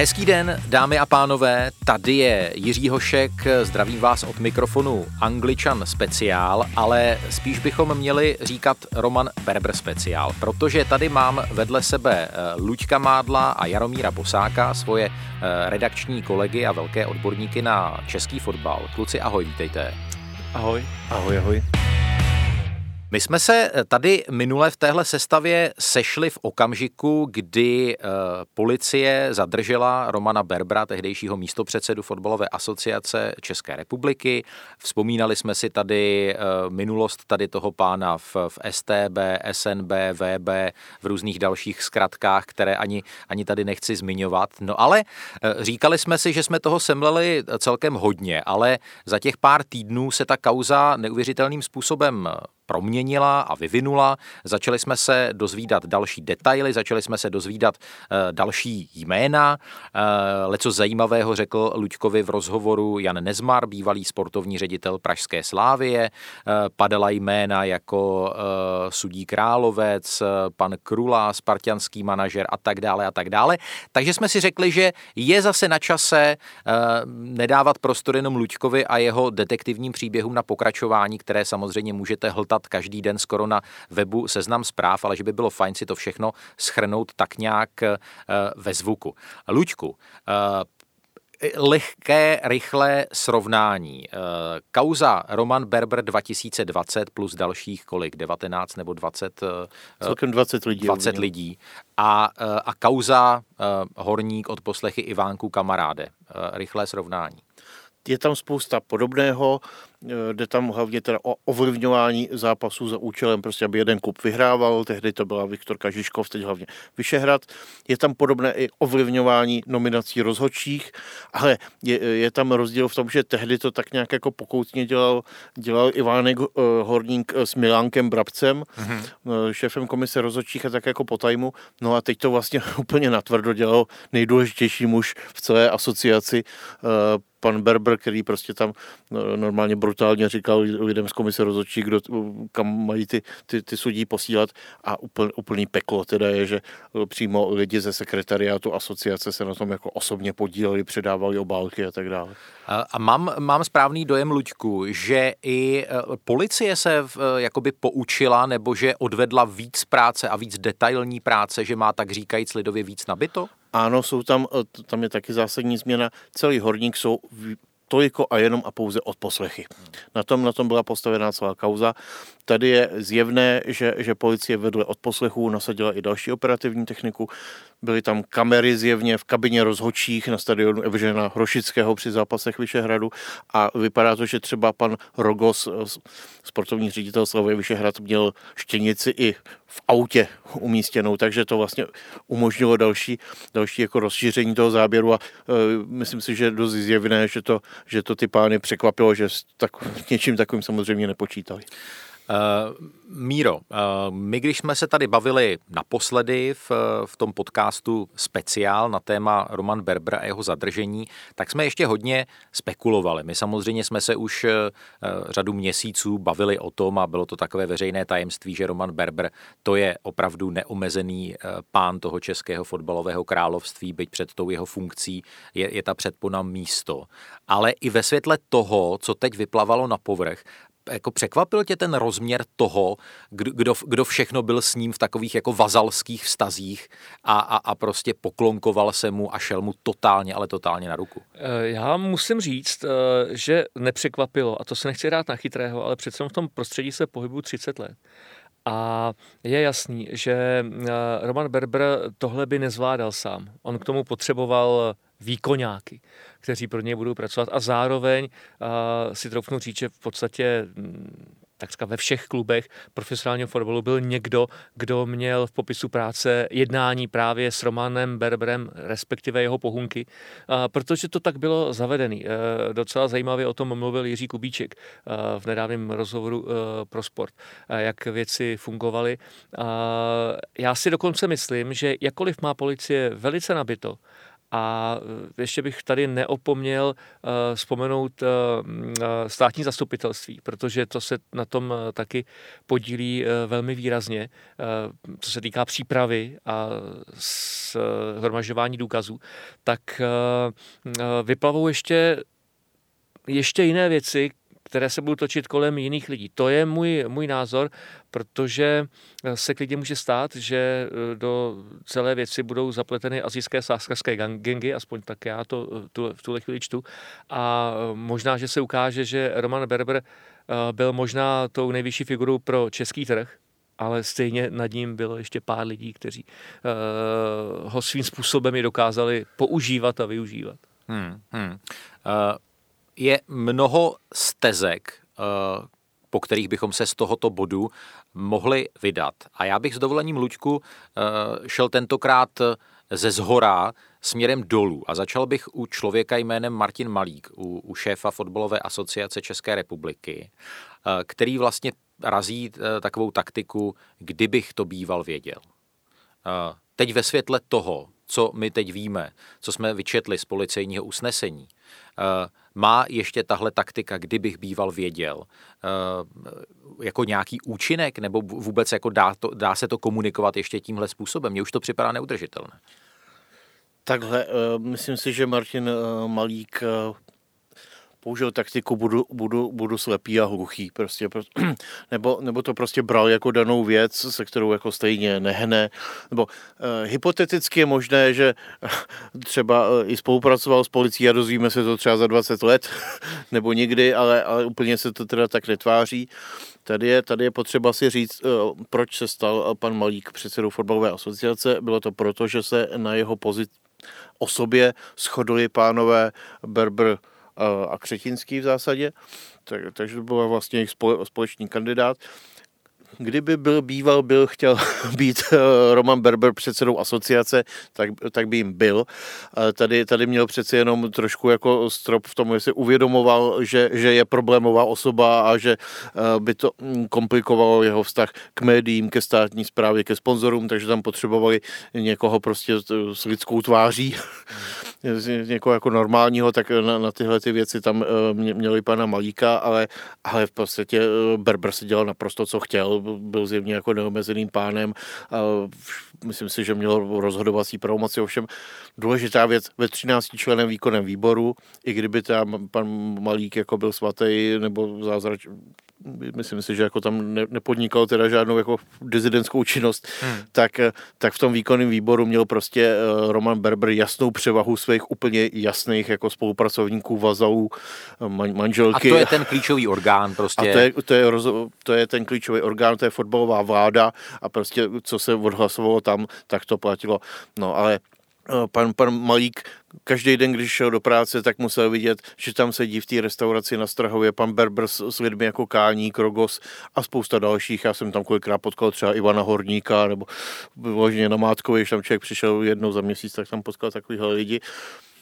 Hezký den, dámy a pánové, tady je Jiří Hošek, zdravím vás od mikrofonu Angličan speciál, ale spíš bychom měli říkat Roman Berber speciál, protože tady mám vedle sebe eh, Luďka Mádla a Jaromíra Bosáka, svoje eh, redakční kolegy a velké odborníky na český fotbal. Kluci, ahoj, vítejte. Ahoj. Ahoj, ahoj. My jsme se eh, tady minule v téhle sestavě sešli v okamžiku, kdy uh, policie zadržela Romana Berbra, tehdejšího místopředsedu fotbalové asociace České republiky. Vzpomínali jsme si tady uh, minulost tady toho pána v, v STB, SNB, VB, v různých dalších zkratkách, které ani, ani tady nechci zmiňovat. No ale říkali jsme si, že jsme toho semleli celkem hodně, ale za těch pár týdnů se ta kauza neuvěřitelným způsobem proměnila a vyvinula. Začali jsme se dozvídat další detaily, začali jsme se dozvídat uh, další jména. Uh, leco zajímavého řekl Luďkovi v rozhovoru Jan Nezmar, bývalý sportovní ředitel Pražské Slávie. Uh, padala jména jako sudí Královec, pan Krula, spartianský manažer a tak dále a tak dále. Takže jsme si řekli, že je zase na čase nedávat prostor jenom Luďkovi a jeho detektivním příběhům na pokračování, které samozřejmě můžete hltat psát každý den skoro na webu seznam zpráv, ale že by bylo fajn si to všechno schrnout tak nějak eh, ve zvuku. Luďku, eh, lehké, rychlé srovnání. Eh, kauza Roman Berber 2020 plus dalších kolik? 19 nebo 20? Celkem 20 lidí. 20 lidí. A, a kauza Horník od poslechy Ivánku kamaráde. Rychlé srovnání. Je tam spousta podobného. Eh, jde tam hlavně teda o ovlivňování zápasů za účelem, prostě aby jeden klub vyhrával, tehdy to byla Viktor Kažiškov, teď hlavně Vyšehrad. Je tam podobné i ovlivňování nominací rozhodčích, ale je, je tam rozdíl v tom, že tehdy to tak nějak jako pokoutně dělal, dělal Ivánek uh, Horník s Milánkem Brabcem, mm-hmm. šéfem komise rozhodčích a tak jako po tajmu. No a teď to vlastně úplně natvrdo dělal nejdůležitější muž v celé asociaci, pan Berber, který prostě tam normálně brutálně říkal lidem z komise rozhodčí, kdo, kam mají ty, ty, ty sudí posílat a úplný, úplný peklo teda je, že přímo lidi ze sekretariátu asociace se na tom jako osobně podíleli, předávali obálky a tak dále. A mám, mám správný dojem, Luďku, že i e, policie se v, e, jakoby poučila nebo že odvedla víc práce a víc detailní práce, že má tak říkajíc lidově víc nabito? Ano, jsou tam, e, tam je taky zásadní změna. Celý horník jsou toliko a jenom a pouze odposlechy. Na tom, na tom byla postavená celá kauza. Tady je zjevné, že, že policie vedle odposlechů nasadila i další operativní techniku. Byly tam kamery zjevně v kabině rozhodčích na stadionu Evžena Hrošického při zápasech Vyšehradu a vypadá to, že třeba pan Rogos, sportovní ředitel Slavy Vyšehrad, měl štěnici i v autě umístěnou, takže to vlastně umožnilo další, další jako rozšíření toho záběru a e, myslím si, že je dost zjevné, že to, že to ty pány překvapilo, že tak, něčím takovým samozřejmě nepočítali. Uh, Míro, uh, my když jsme se tady bavili naposledy v, v tom podcastu speciál na téma Roman Berber a jeho zadržení, tak jsme ještě hodně spekulovali. My samozřejmě jsme se už uh, řadu měsíců bavili o tom a bylo to takové veřejné tajemství, že Roman Berber to je opravdu neomezený pán toho českého fotbalového království, byť před tou jeho funkcí je, je ta předpona místo. Ale i ve světle toho, co teď vyplavalo na povrch, jako překvapil tě ten rozměr toho, kdo, kdo všechno byl s ním v takových jako vazalských vztazích a, a, a prostě poklonkoval se mu a šel mu totálně, ale totálně na ruku? Eh, já musím říct, eh, že nepřekvapilo, a to se nechci rád na chytrého, ale přece v tom prostředí se pohybuju 30 let. A je jasný, že eh, Roman Berber tohle by nezvládal sám. On k tomu potřeboval výkonáky, kteří pro něj budou pracovat a zároveň uh, si troufnu říct, že v podstatě mm, takřka ve všech klubech profesionálního fotbalu byl někdo, kdo měl v popisu práce jednání právě s Romanem Berberem, respektive jeho pohunky, protože to tak bylo zavedený. E, docela zajímavě o tom mluvil Jiří Kubíček e, v nedávném rozhovoru e, pro sport, jak věci fungovaly. Já si dokonce myslím, že jakkoliv má policie velice nabito, A ještě bych tady neopomněl vzpomenout státní zastupitelství, protože to se na tom taky podílí velmi výrazně, co se týká přípravy a hromažďování důkazů, tak vyplavou ještě ještě jiné věci, které se budou točit kolem jiných lidí. To je můj, můj názor, protože se klidně může stát, že eh, do celé věci budou zapleteny azijské sáskařské gangy, aspoň tak já to eh, tu, v tuhle chvíli čtu. A eh, možná, že se ukáže, že Roman Berber byl možná tou nejvyšší figurou pro český trh, ale stejně nad ním bylo ještě pár lidí, kteří uh, ho svým způsobem i dokázali používat a využívat. Hmm, hmm. Uh, je mnoho stezek, uh, po kterých bychom se z tohoto bodu mohli vydat. A já bych s dovolením Luďku uh, šel tentokrát ze zhora směrem dolů a začal bych u člověka jménem Martin Malík, u, u šéfa fotbalové asociace České republiky, který vlastně razí takovou taktiku, kdybych to býval věděl. Teď ve světle toho, co my teď víme, co jsme vyčetli z policejního usnesení, má ještě tahle taktika, kdybych býval věděl, jako nějaký účinek, nebo vůbec jako dá, to, dá se to komunikovat ještě tímhle způsobem? Mně už to připadá neudržitelné. Takhle, myslím si, že Martin Malík použil taktiku budu, budu, budu slepý a hluchý, prostě, nebo, nebo to prostě bral jako danou věc, se kterou jako stejně nehne, nebo uh, hypoteticky je možné, že třeba uh, i spolupracoval s policií a dozvíme se to třeba za 20 let, nebo nikdy, ale, ale úplně se to teda tak netváří. Tady je, tady je potřeba si říct, uh, proč se stal pan Malík předsedou fotbalové asociace. Bylo to proto, že se na jeho pozici osobě shodli pánové Berber a Křetinský v zásadě, tak, takže to byl vlastně jejich společný kandidát. Kdyby byl býval, byl chtěl být eh, Roman Berber předsedou asociace, tak, tak by jim byl. Tady, tady měl přeci jenom trošku jako strop v tom, že si uvědomoval, že, že je problémová osoba a že eh, by to hm, komplikovalo jeho vztah k médiím, ke státní správě, ke sponzorům, takže tam potřebovali někoho prostě s lidskou tváří, někoho jako normálního, tak na, na tyhle ty věci tam eh, měli pana Malíka, ale, ale v podstatě Berber si dělal naprosto, co chtěl byl zjevně jako neomezeným pánem. A myslím si, že měl rozhodovací pravomoci. Ovšem důležitá věc ve 13 členem výkonem výboru, i kdyby tam pan Malík jako byl svatý nebo zázrač, myslím si, že jako tam nepodnikal teda žádnou jako dizidentskou činnost, hmm. tak, tak v tom výkonném výboru měl prostě eh, Roman Berber jasnou převahu svých úplně jasných jako spolupracovníků, vazalů, manželky. A to je ten klíčový orgán prostě. A to je, to je, to je ten klíčový orgán, to je fotbalová vláda a prostě co se odhlasovalo tam, tak to platilo. No ale Eh, pan, pan Malík každý den, když šel do práce, tak musel vidět, že tam sedí v té restauraci na Strahově pan Berber s, s lidmi jako Kání, Krogos a spousta dalších. Já jsem tam kolikrát potkal třeba Ivana Horníka nebo vyloženě na Mátkovi, když tam člověk přišel jednou za měsíc, tak tam potkal takovýhle lidi.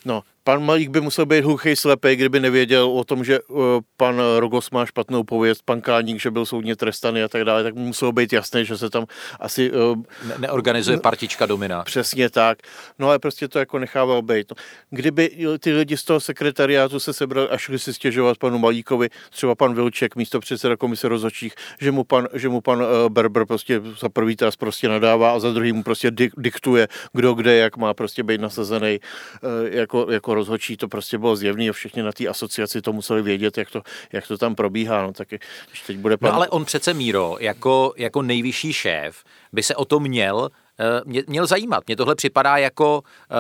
No, pan Malík by musel být hluchý slepý, kdyby nevěděl o tom, že uh, pan Rogos má špatnou pověst, pan Káník, že byl soudně trestaný a tak dále, tak muselo být jasné, že se tam asi... Uh, ne- neorganizuje partička domina. Přesně tak. No ale prostě to jako nechával být. No, kdyby ty lidi z toho sekretariátu se sebrali a šli si stěžovat panu Malíkovi, třeba pan Vilček, místo předseda komise rozhodčích, že mu pan, že mu pan uh, Berber prostě za prvý tas prostě nadává a za druhý mu prostě dik- diktuje, kdo kde, jak má prostě být nasazený uh, jako, jako rozhodčí to prostě bylo zjevný a všichni na té asociaci to museli vědět, jak to, jak to tam probíhá. No, tak když teď bude pan... no ale on přece Míro, jako, jako nejvyšší šéf, by se o to měl mě, měl zajímat. Mně tohle připadá jako eh,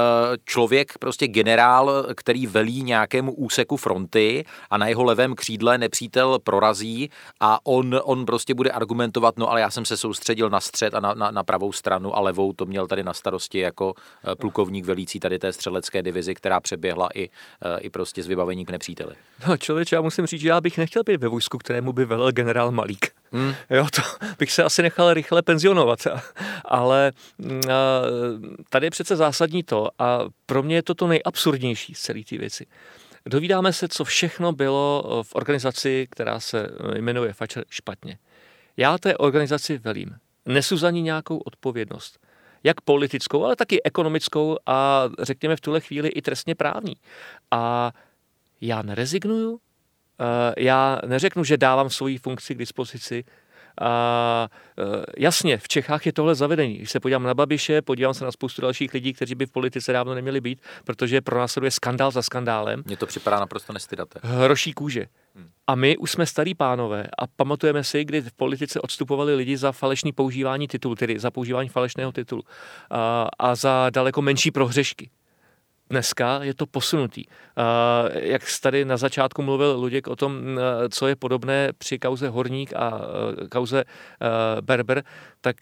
člověk, prostě generál, který velí nějakému úseku fronty a na jeho levém křídle nepřítel prorazí a on, on prostě bude argumentovat, no ale já jsem se soustředil na střed a na, na, na pravou stranu a levou to měl tady na starosti jako eh, plukovník velící tady té střelecké divizi, která přeběhla i, i prostě z vybavení k nepříteli. No člověče, já musím říct, že já bych nechtěl být ve vojsku, kterému by velel generál Malík. Hmm. Jo, to bych se asi nechal rychle penzionovat, ale mm, tady je přece zásadní to a pro mě je to to nejabsurdnější z celé té věci. Dovídáme se, co všechno bylo eh, v organizaci, která se eh, jmenuje Fatscher špatně. Já té organizaci velím. Nesu za ní nějakou odpovědnost. jak politickou, ale taky ekonomickou a řekněme v tuhle chvíli i trestně právní. A já nerezignuju, já neřeknu, že dávám svoji funkci k dispozici a e, jasně, v Čechách je tohle zavedení. Když se podívám na Babiše, podívám se na spoustu dalších lidí, kteří by v politice dávno neměli být, protože pro nás je skandál za skandálem. Mně to připadá naprosto nestydaté. Hroší kůže. Hmm. A my už jsme starý pánové a pamatujeme si, kdy v politice odstupovali lidi za falešný používání titulu, tedy za používání falešného titulu a, a za daleko menší prohřešky. Dneska je to posunutý. Jak tady na začátku mluvil Luděk o tom, co je podobné při kauze Horník a kauze Berber, tak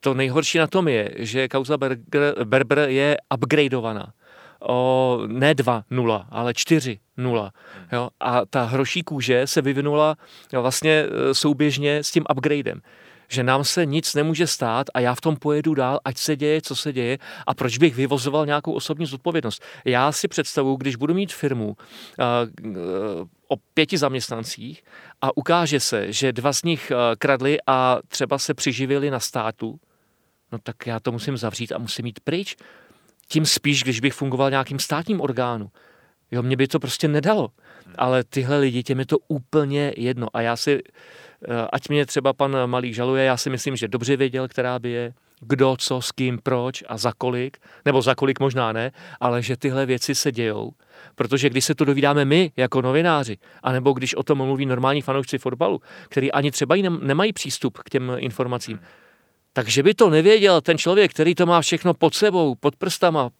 to nejhorší na tom je, že kauza Berger, Berber je upgradeovaná o ne 2-0, ale 4-0. Jo? A ta hroší kůže se vyvinula vlastně e, souběžně s tím upgradem že nám se nic nemůže stát a já v tom pojedu dál, ať se děje, co se děje a proč bych vyvozoval nějakou osobní zodpovědnost. Já si představu, když budu mít firmu uh, o pěti zaměstnancích a ukáže se, že dva z nich uh, kradli a třeba se přiživili na státu, no tak já to musím zavřít a musím jít pryč. Tím spíš, když bych fungoval nějakým státním orgánu. Jo, mě by to prostě nedalo. Ale tyhle lidi, těm je to úplně jedno. A já si ať mě třeba pan Malý žaluje, já si myslím, že dobře věděl, která by je, kdo, co, s kým, proč a za kolik, nebo za kolik možná ne, ale že tyhle věci se dějou. Protože když se to dovídáme my jako novináři, anebo když o tom mluví normální fanoušci fotbalu, který ani třeba nemají přístup k těm informacím, takže by to nevěděl ten člověk, který to má všechno pod sebou, pod prstama,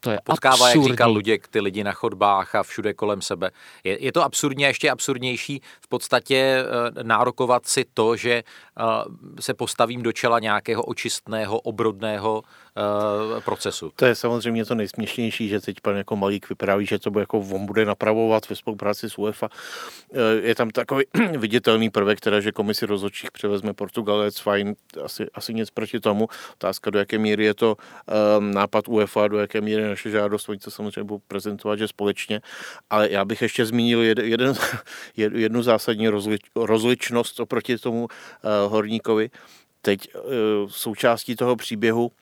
to je Potkává, absurdní. jak říkal Luděk, ty lidi na chodbách a všude kolem sebe. Je, je to absurdní a ještě absurdnější v podstatě e, nárokovat si to, že e, se postavím do čela nějakého očistného, obrodného procesu. To je samozřejmě to nejsměšnější, že teď pan jako Malík vypráví, že to bude jako on bude napravovat ve spolupráci s UEFA. Je tam takový viditelný prvek, teda, že komisi rozhodčích převezme Portugalec, fajn, asi, asi nic proti tomu. Otázka, do jaké míry je to um, nápad UEFA, do jaké míry naše žádost, oni to samozřejmě budou prezentovat, že společně, ale já bych ještě zmínil jeden, jednu zásadní rozlič, rozličnost oproti tomu Horníkovi. Teď součástí toho příběhu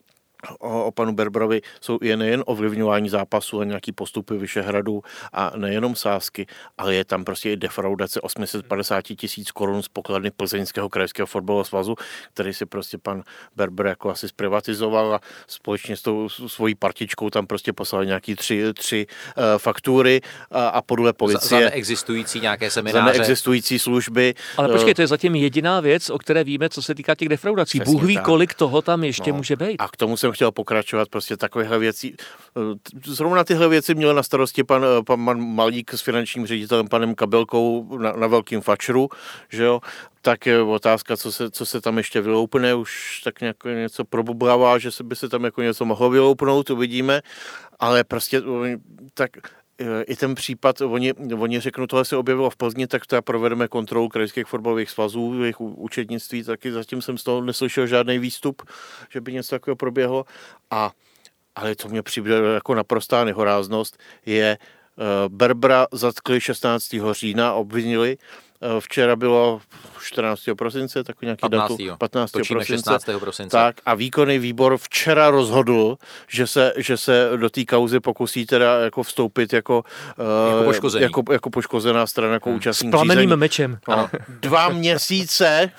o, o panu Berbrovi jsou je nejen ovlivňování zápasu a nějaký postupy Vyšehradu a nejenom sázky, ale je tam prostě i defraudace 850 tisíc korun z pokladny Plzeňského krajského fotbalového svazu, který si prostě pan Berber jako asi zprivatizoval a společně s tou svojí partičkou tam prostě poslal nějaký tři, tři uh, faktury a, a podle policie. Za, za neexistující nějaké semináře. Za neexistující služby. Ale počkej, to je zatím jediná věc, o které víme, co se týká těch defraudací. Přesně Bůh ví, tak. kolik toho tam ještě no. může být. A k tomu se jsem chtěl pokračovat, prostě takovéhle věci. Eh, zrovna tyhle věci měl na starosti pan, eh, pan Malík s finančním ředitelem panem Kabelkou na, na velkým fačru, že jo, tak je otázka, co se, co se tam ještě vyloupne, už tak nějak něco probublává, že se by se tam jako něco mohlo vyloupnout, uvidíme, ale prostě tak i ten případ, oni, oni řeknou, tohle se objevilo v Plzni, tak to provedeme kontrolu krajských fotbalových svazů, jejich účetnictví, taky zatím jsem z toho neslyšel žádný výstup, že by něco takového proběhlo. A, ale co mě přijde jako naprostá nehoráznost, je uh, Berbra zatkli 16. října, obvinili, včera bylo 14. prosince, takový nějaký 15. datum. 15. Točíme prosince. 16. prosince. Tak a výkonný výbor včera rozhodl, že se, že se do té kauzy pokusí teda jako vstoupit jako, jako, poškozený. jako, jako poškozená strana, jako hmm. účastník S plameným řízení. mečem. Ano. Dva měsíce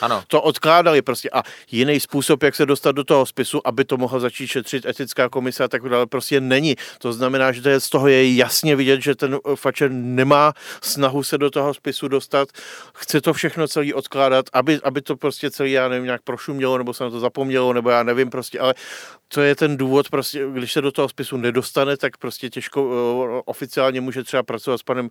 ano. to odkládali prostě a jiný způsob, jak se dostat do toho spisu, aby to mohla začít šetřit etická komise a tak dále, prostě není. To znamená, že to je, z toho je jasně vidět, že ten fačer nemá snahu se do toho spisu dostat, chce to všechno celý odkládat, aby, aby to prostě celý, já nevím, nějak prošumělo, nebo se na to zapomnělo, nebo já nevím prostě, ale to je ten důvod, prostě, když se do toho spisu nedostane, tak prostě těžko uh, oficiálně může třeba pracovat s panem,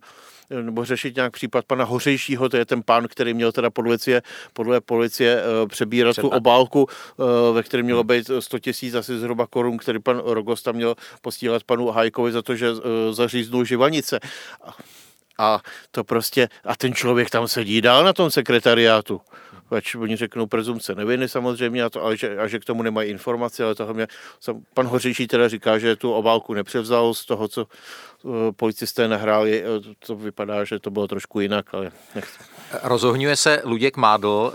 eh, nebo řešit nějak případ pana Hořejšího, to je ten pán, který měl teda podle policie, podle policie uh, přebírat Třeba. tu obálku, ve které mělo být 100 tisíc asi zhruba korun, který pan Rogosta měl postílat panu Hajkovi za to, že zaříznul živanice. A to prostě, a ten člověk tam sedí dál na tom sekretariátu. Ač oni řeknou prezumce neviny samozřejmě, a, to, ale že, a že k tomu nemají informace, ale toho mě, pan Hoříší teda říká, že tu obálku nepřevzal z toho, co policisté nahráli, to vypadá, že to bylo trošku jinak, ale nechci. Rozohňuje se Luděk Mádl,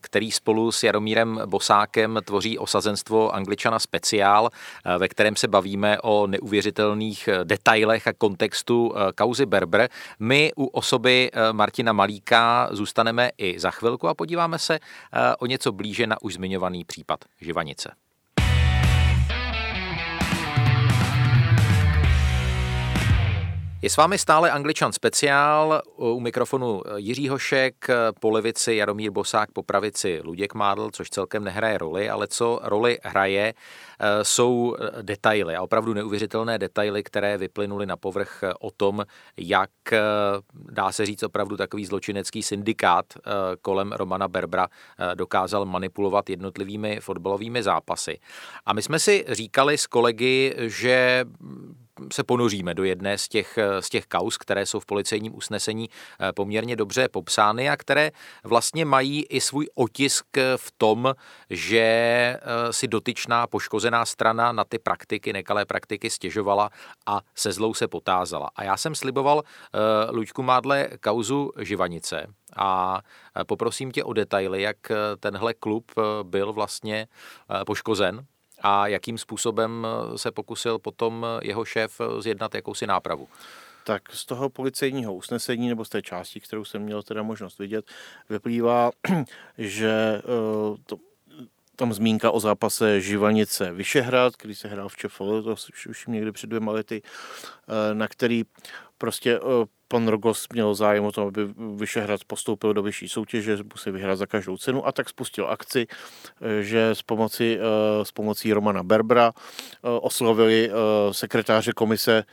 který spolu s Jaromírem Bosákem tvoří osazenstvo Angličana speciál, ve kterém se bavíme o neuvěřitelných detailech a kontextu kauzy Berber. My u osoby Martina Malíka zůstaneme i za chvilku a podíváme se o něco blíže na už zmiňovaný případ Živanice. Je s vámi stále Angličan speciál, u mikrofonu Jiří Hošek, po levici Jaromír Bosák, po pravici Luděk Mádl, což celkem nehraje roli, ale co roli hraje, eh, jsou detaily a opravdu neuvěřitelné detaily, které vyplynuly na povrch o tom, jak eh, dá se říct opravdu takový zločinecký syndikát eh, kolem Romana Berbra dokázal manipulovat jednotlivými fotbalovými zápasy. A my jsme si říkali s kolegy, že se ponoříme do jedné z těch, z těch kaus, které jsou v policejním usnesení eh, poměrně dobře popsány a které vlastně mají i svůj otisk v tom, že eh, si dotyčná poškozená strana na ty praktiky, nekalé praktiky stěžovala a se zlou se potázala. A já jsem sliboval uh, Luďku Mádle kauzu Živanice a poprosím tě o detaily, jak tenhle klub byl vlastně poškozen a jakým způsobem eh, se pokusil potom eh, jeho šéf eh, zjednat jakousi nápravu. Tak z toho policejního usnesení, nebo z té části, kterou jsem měl teda možnost vidět, vyplývá, že to, tam zmínka o zápase Živanice Vyšehrad, který se hrál v Čefole, to už někdy před dvěma lety, na který prostě pan Rogos měl zájem o to, aby Vyšehrad postoupil do vyšší soutěže, musí vyhrát za každou cenu a tak spustil akci, eh, že s pomocí, eh, s pomocí Romana Berbra eh, oslovili sekretáře komise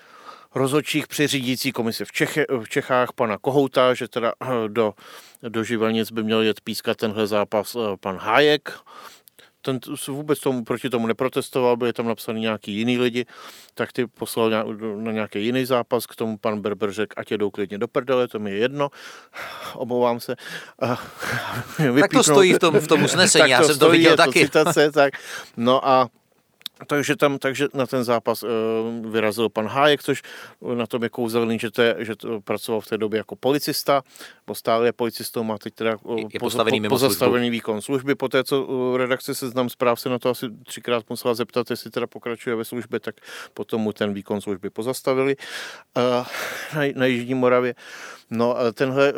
rozhodčích při řídící komise v, Čech, v Čechách, pana Kohouta, že teda do, do Živelnic by měl jet pískat tenhle zápas pan Hájek, ten vůbec tomu, proti tomu neprotestoval, byli tam napsaný nějaký jiný lidi, tak ty poslal na, nějaký jiný zápas, k tomu pan Berber řekl, ať jdou klidně do prdele, to mi je jedno, omlouvám se. tak to stojí v tom, v tom usnesení, já jsem to viděl taky. Citace, tak. No a takže tam, takže na ten zápas uh, vyrazil pan Hájek, což na tom je kouzelný, že, to je, že to pracoval v té době jako policista, bo stále je policistou, má teď teda uh, je postavený, po, pozastavený výkon služby. Poté, co uh, redakce Seznam zpráv se na to asi třikrát musela zeptat, jestli teda pokračuje ve službě, tak potom mu ten výkon služby pozastavili na, na Jižní Moravě. No a tenhle,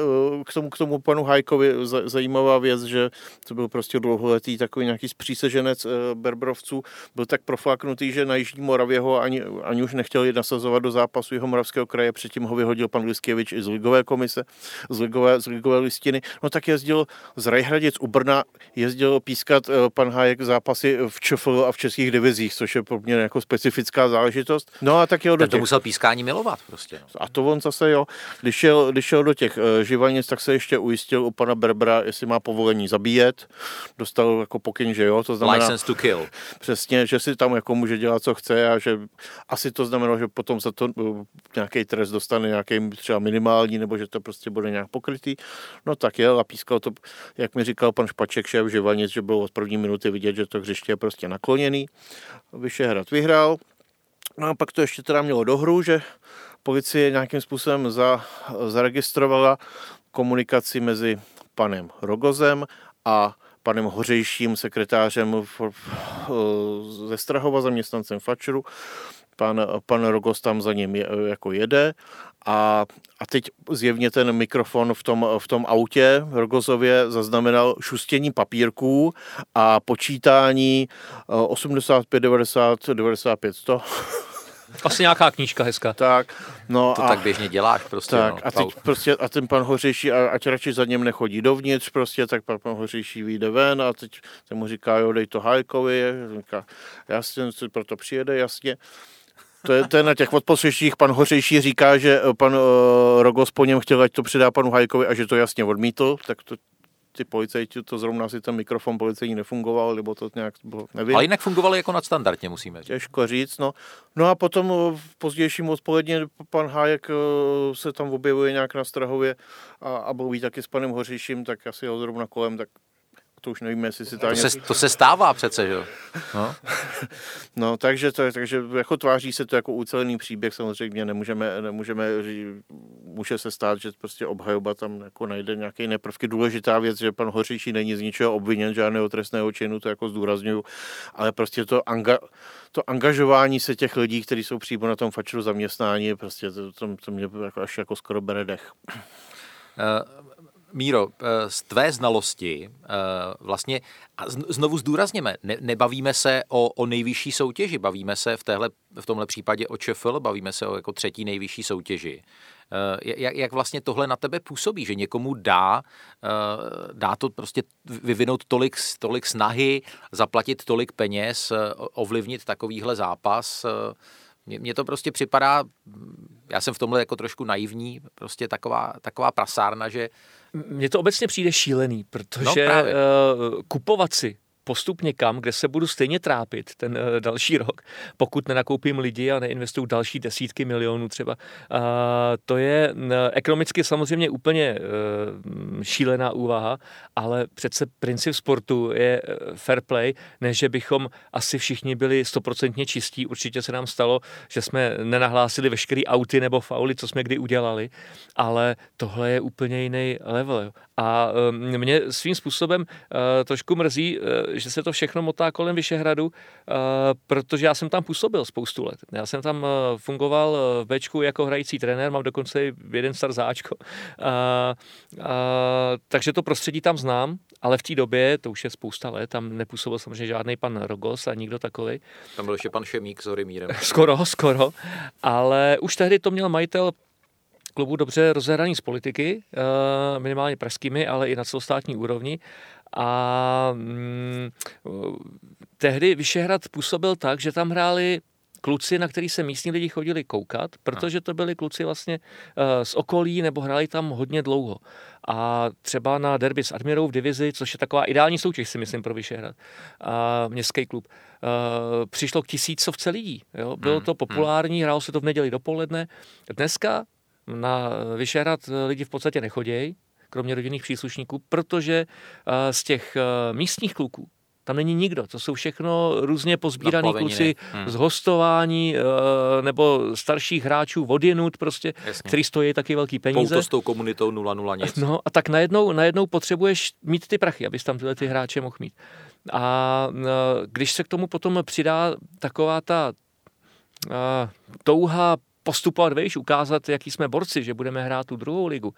k tomu, k tomu panu Hajkovi zajímavá věc, že to byl prostě dlouholetý takový nějaký zpříseženec Berbrovců, byl tak profláknutý, že na Jižní Moravě ho ani, ani už nechtěli nasazovat do zápasu jeho moravského kraje, předtím ho vyhodil pan Liskěvič i z ligové komise, z ligové, z ligové listiny. No tak jezdil z Rajhradic u Brna, jezdil pískat eh, pan Hájek zápasy v ČFL a v českých divizích, což je pro mě jako specifická záležitost. No a tak jel do těch... to musel pískání milovat prostě. No. A to on zase jo. Když šel, když šel do těch uh, živanic, tak se ještě ujistil u pana Berbra, jestli má povolení zabíjet. Dostal jako pokyn, že jo, to znamená... License to kill. Přesně, že si tam jako může dělat, co chce a že asi to znamená, že potom za to uh, nějaký trest dostane nějaký třeba minimální, nebo že to prostě bude nějak pokrytý. No tak je a pískal to, jak mi říkal pan Špaček, šéf Živanic, že bylo od první minuty vidět, že to hřiště je prostě nakloněný. Vyšehrad vyhrál. No a pak to ještě teda mělo dohru, že policie nějakým způsobem za, zaregistrovala komunikaci mezi panem Rogozem a panem Hořejším, sekretářem ze Strahova, zaměstnancem Fačru. Pan, pan Rogos tam za ním je, jako jede a, a teď zjevně ten mikrofon v tom, v tom autě Rogozově zaznamenal šustění papírků a počítání 85, 90, 95, 100 asi nějaká knížka hezká. Tak, no to a, tak běžně děláš prostě. Tak, no, a, teď prostě, a ten pan Hořejší, a, ať radši za něm nechodí dovnitř, prostě, tak pan, pan Hořejší vyjde ven a teď se mu říká, jo, dej to Hajkovi, říká, jasně, proto přijede, jasně. To je, to je na těch odposlyších. Pan Hořejší říká, že pan uh, Rogos po něm chtěl, ať to předá panu Hajkovi a že to jasně odmítl, tak to ty policajti, to zrovna si ten mikrofon policejní nefungoval, nebo to nějak bylo, nevím. Ale jinak fungovali jako nadstandardně, musíme říct. Těžko říct, no. No a potom v pozdějším odpoledně pan Hájek eh, se tam objevuje nějak na Strahově a, a mluví taky s panem Hoříším, tak asi ho zrovna kolem, tak to už nevíme, jestli si to, to, se, to se stává přece, že jo? No. no, takže, to, takže jako tváří se to jako ucelený příběh, samozřejmě nemůžeme, nemůžeme může se stát, že prostě obhajoba tam jako najde nějaké neprvky. Důležitá věc, že pan Hoříčí není z ničeho obviněn, žádného trestného činu, to jako zdůraznuju, ale prostě to, anga, to angažování se těch lidí, kteří jsou přímo na tom fačru zaměstnání, prostě to, to, to mě jako až jako skoro bere dech. Uh, Míro, eh, z tvé znalosti eh, vlastně, a znovu zdůrazněme, ne, nebavíme se o, o nejvyšší soutěži, bavíme se v, téhle, v tomhle případě o ČFL, bavíme se o jako třetí nejvyšší soutěži. Eh, jak, jak vlastně tohle na tebe působí, že někomu dá, dá to prostě vyvinout tolik, tolik snahy, zaplatit tolik peněz, ovlivnit takovýhle zápas, mně to prostě připadá, já jsem v tomhle jako trošku naivní, prostě taková, taková prasárna, že mně to obecně přijde šílený, protože no, uh, kupovat si postup někam, kde se budu stejně trápit ten uh, další rok, pokud nenakoupím lidi a neinvestuju další desítky milionů třeba. To je ekonomicky samozřejmě úplně uh, šílená úvaha, ale přece princip sportu je uh, fair play, než že bychom asi všichni byli stoprocentně čistí. Určitě se nám stalo, že jsme nenahlásili veškerý auty nebo fauly, co jsme kdy udělali, ale tohle je úplně jiný level. A uh, mě svým způsobem uh, trošku mrzí, uh, že se to všechno motá kolem Vyšehradu, protože já jsem tam působil spoustu let. Já jsem tam fungoval v Bčku jako hrající trenér, mám dokonce jeden star záčko. Takže to prostředí tam znám, ale v té době, to už je spousta let, tam nepůsobil samozřejmě žádný pan Rogos a nikdo takový. Tam byl ještě pan Šemík s Horimírem. skoro, skoro. Ale už tehdy to měl majitel klubu dobře rozehraný z politiky, minimálně pražskými, ale i na celostátní úrovni. A mm, tehdy Vyšehrad působil tak, že tam hráli kluci, na který se místní lidi chodili koukat, protože to byli kluci vlastně uh, z okolí nebo hráli tam hodně dlouho. A třeba na derby s Admirou v divizi, což je taková ideální soutěž, si myslím, pro Vyšehrad, a městský klub, uh, přišlo k tisícovce lidí. Jo? Bylo hmm, to hmm. populární, hrálo se to v neděli dopoledne. Dneska na Vyšehrad lidi v podstatě nechodějí, kromě rodinných příslušníků, protože eh, z těch eh, místních kluků tam není nikdo. To jsou všechno různě pozbíraní kluci hmm. z hostování eh, nebo starších hráčů odjenut prostě, Jasně. který stojí taky velký peníze. Pouto s tou komunitou 0-0 nic. No a tak najednou, najednou potřebuješ mít ty prachy, abys tam tyhle ty hráče mohl mít. A když se k tomu potom přidá taková ta touha postupovat vejš, ukázat, jaký jsme borci, že budeme hrát tu druhou ligu,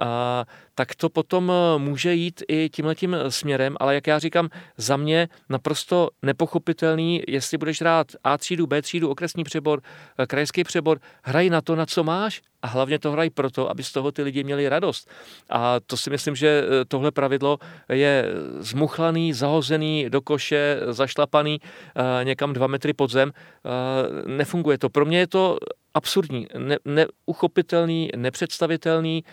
a, tak to potom eh, může jít i tímhletím směrem, ale jak já říkám, za mě naprosto nepochopitelný, jestli budeš hrát A třídu, B třídu, okresní přebor, eh, krajský přebor, hraj na to, na co máš a hlavně to hraj proto, aby z toho ty lidi měli radost. A to si myslím, že eh, tohle pravidlo je zmuchlaný, zahozený do koše, zašlapaný někam dva metry pod zem. Nefunguje to. Pro mě je to absurdní, ne, neuchopitelný, nepředstavitelný.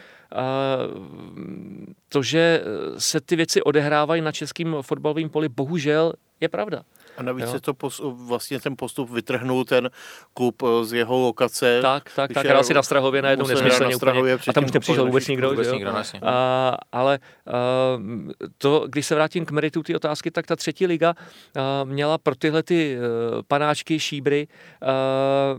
To, že se ty věci odehrávají na českém fotbalovém poli, bohužel je pravda. A navíc jo. se to pos, vlastně ten postup vytrhnul ten klub eh, z jeho lokace. Tak, tak, tak, hrál si na Strahově najednou nesmyslně na úplně. A tam už nepřišel vůbec nikdo. Vůbec nikdo a, ale a, to, když se vrátím k meritu té otázky, tak ta třetí liga a, měla pro tyhle ty panáčky, šíbry a,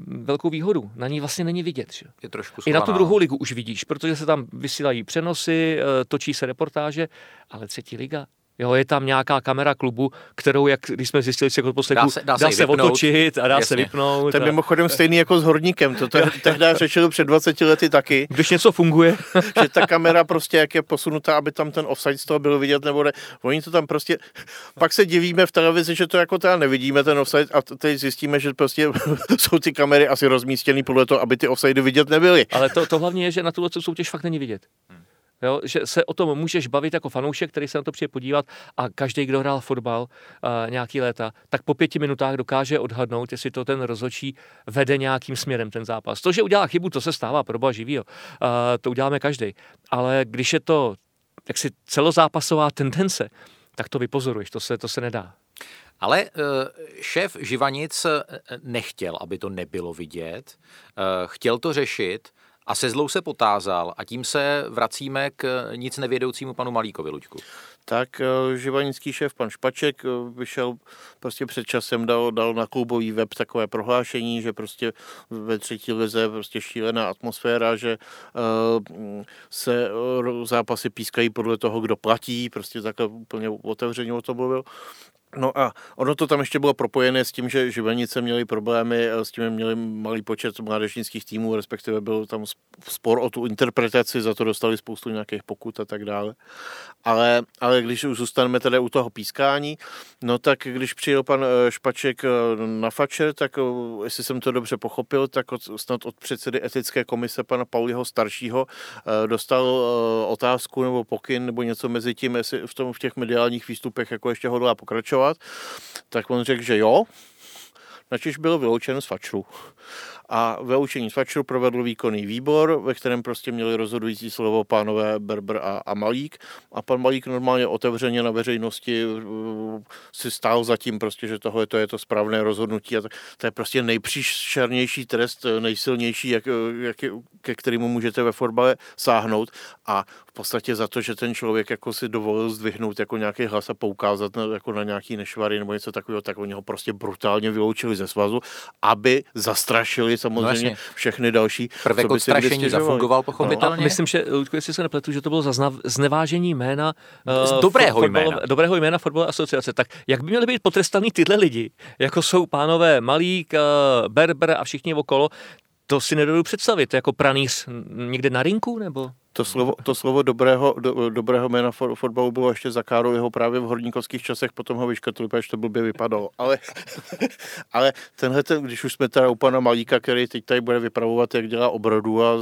velkou výhodu. Na ní vlastně není vidět. Že? Je trošku I na tu druhou ligu už vidíš, protože se tam vysílají přenosy, točí se reportáže, ale třetí liga Jo, je tam nějaká kamera klubu, kterou, jak když jsme zjistili si jako posledku, dá se, dá, dá se, otočit a dá Jasně. se vypnout. To je mimochodem stejný jako s Horníkem, to tehdy řešil před 20 lety taky. Když něco funguje. že ta kamera prostě, jak je posunutá, aby tam ten offside z toho byl vidět, nebo ne. Oni to tam prostě, pak se divíme v televizi, že to jako teda nevidíme ten offside a teď zjistíme, že prostě jsou ty kamery asi rozmístěny podle toho, aby ty offside vidět nebyly. Ale to, to hlavně je, že na tuhle soutěž fakt není vidět. Hmm. Jo, že se o tom můžeš bavit jako fanoušek, který se na to přijde podívat a každý, kdo hrál fotbal uh, nějaký léta, tak po pěti minutách dokáže odhadnout, jestli to ten rozhodčí vede nějakým směrem ten zápas. To, že udělá chybu, to se stává pro boha živýho. Uh, to uděláme každý. Ale když je to jaksi celozápasová tendence, tak to vypozoruješ, to se, to se nedá. Ale uh, šéf Živanic nechtěl, aby to nebylo vidět, chtěl to řešit, a se zlou se potázal a tím se vracíme k nic nevědoucímu panu Malíkovi, Luďku. tak eh, živanický šéf pan Špaček eh, vyšel prostě před časem, dal, dal na klubový web takové prohlášení, že prostě ve třetí lize prostě šílená atmosféra, že uh, se zápasy pískají podle toho, kdo platí, prostě takhle úplně otevřeně o tom mluvil. No a ono to tam ještě bylo propojené s tím, že Živanice měli problémy, eh, s tím měli malý počet mládežnických týmů, respektive byl tam spor o tu interpretaci, za to dostali spoustu nějakých pokut a tak dále. Ale, ale když už zůstaneme tedy u toho pískání, no tak když přijel pan eh, Špaček eh, na Fačer, tak jestli jsem to dobře pochopil, tak od, snad od předsedy etické komise pana Pauliho staršího dostal otázku nebo pokyn nebo něco mezi tím, jestli v, tom, v těch mediálních výstupech jako ještě hodlá pokračovat pokračovat, tak on řekl, že jo, načež byl vyloučen z fačru a vyloučení Fatscheru provedl výkonný výbor, ve kterém prostě měli rozhodující slovo pánové Berber a, a Malík. A pan Malík normálně otevřeně na veřejnosti si stál za tím prostě, že tohle to je to správné rozhodnutí. A to, to je prostě nejpříšernější trest, nejsilnější, jak, jak, ke kterému můžete ve fotbale sáhnout. A v podstatě za to, že ten člověk jako si dovolil zdvihnout jako nějaký hlas a poukázat na, jako na nějaký nešvary nebo něco takového, tak oni ho prostě brutálně vyloučili ze svazu, aby zastrašili samozřejmě no všechny další. Prvek odstrašení zafungoval pochopitelně. No. myslím, že, Ludku, jestli se nepletu, že to bylo za znevážení jména uh, dobrého, jména. dobrého jména fotbalové asociace. Tak jak by měly být potrestaný tyhle lidi, jako jsou pánové Malík, uh, Berber a všichni okolo, to si nedovedu představit, jako pranýř někde na rinku, nebo? To slovo, to slovo dobrého, do, dobrého jména for, fotbalu bylo ještě za jeho právě v horníkovských časech, potom ho vyškatli, protože to blbě vypadalo. Ale, ale tenhle, ten, když už jsme teda u pana Malíka, který teď tady bude vypravovat, jak dělá obrodu a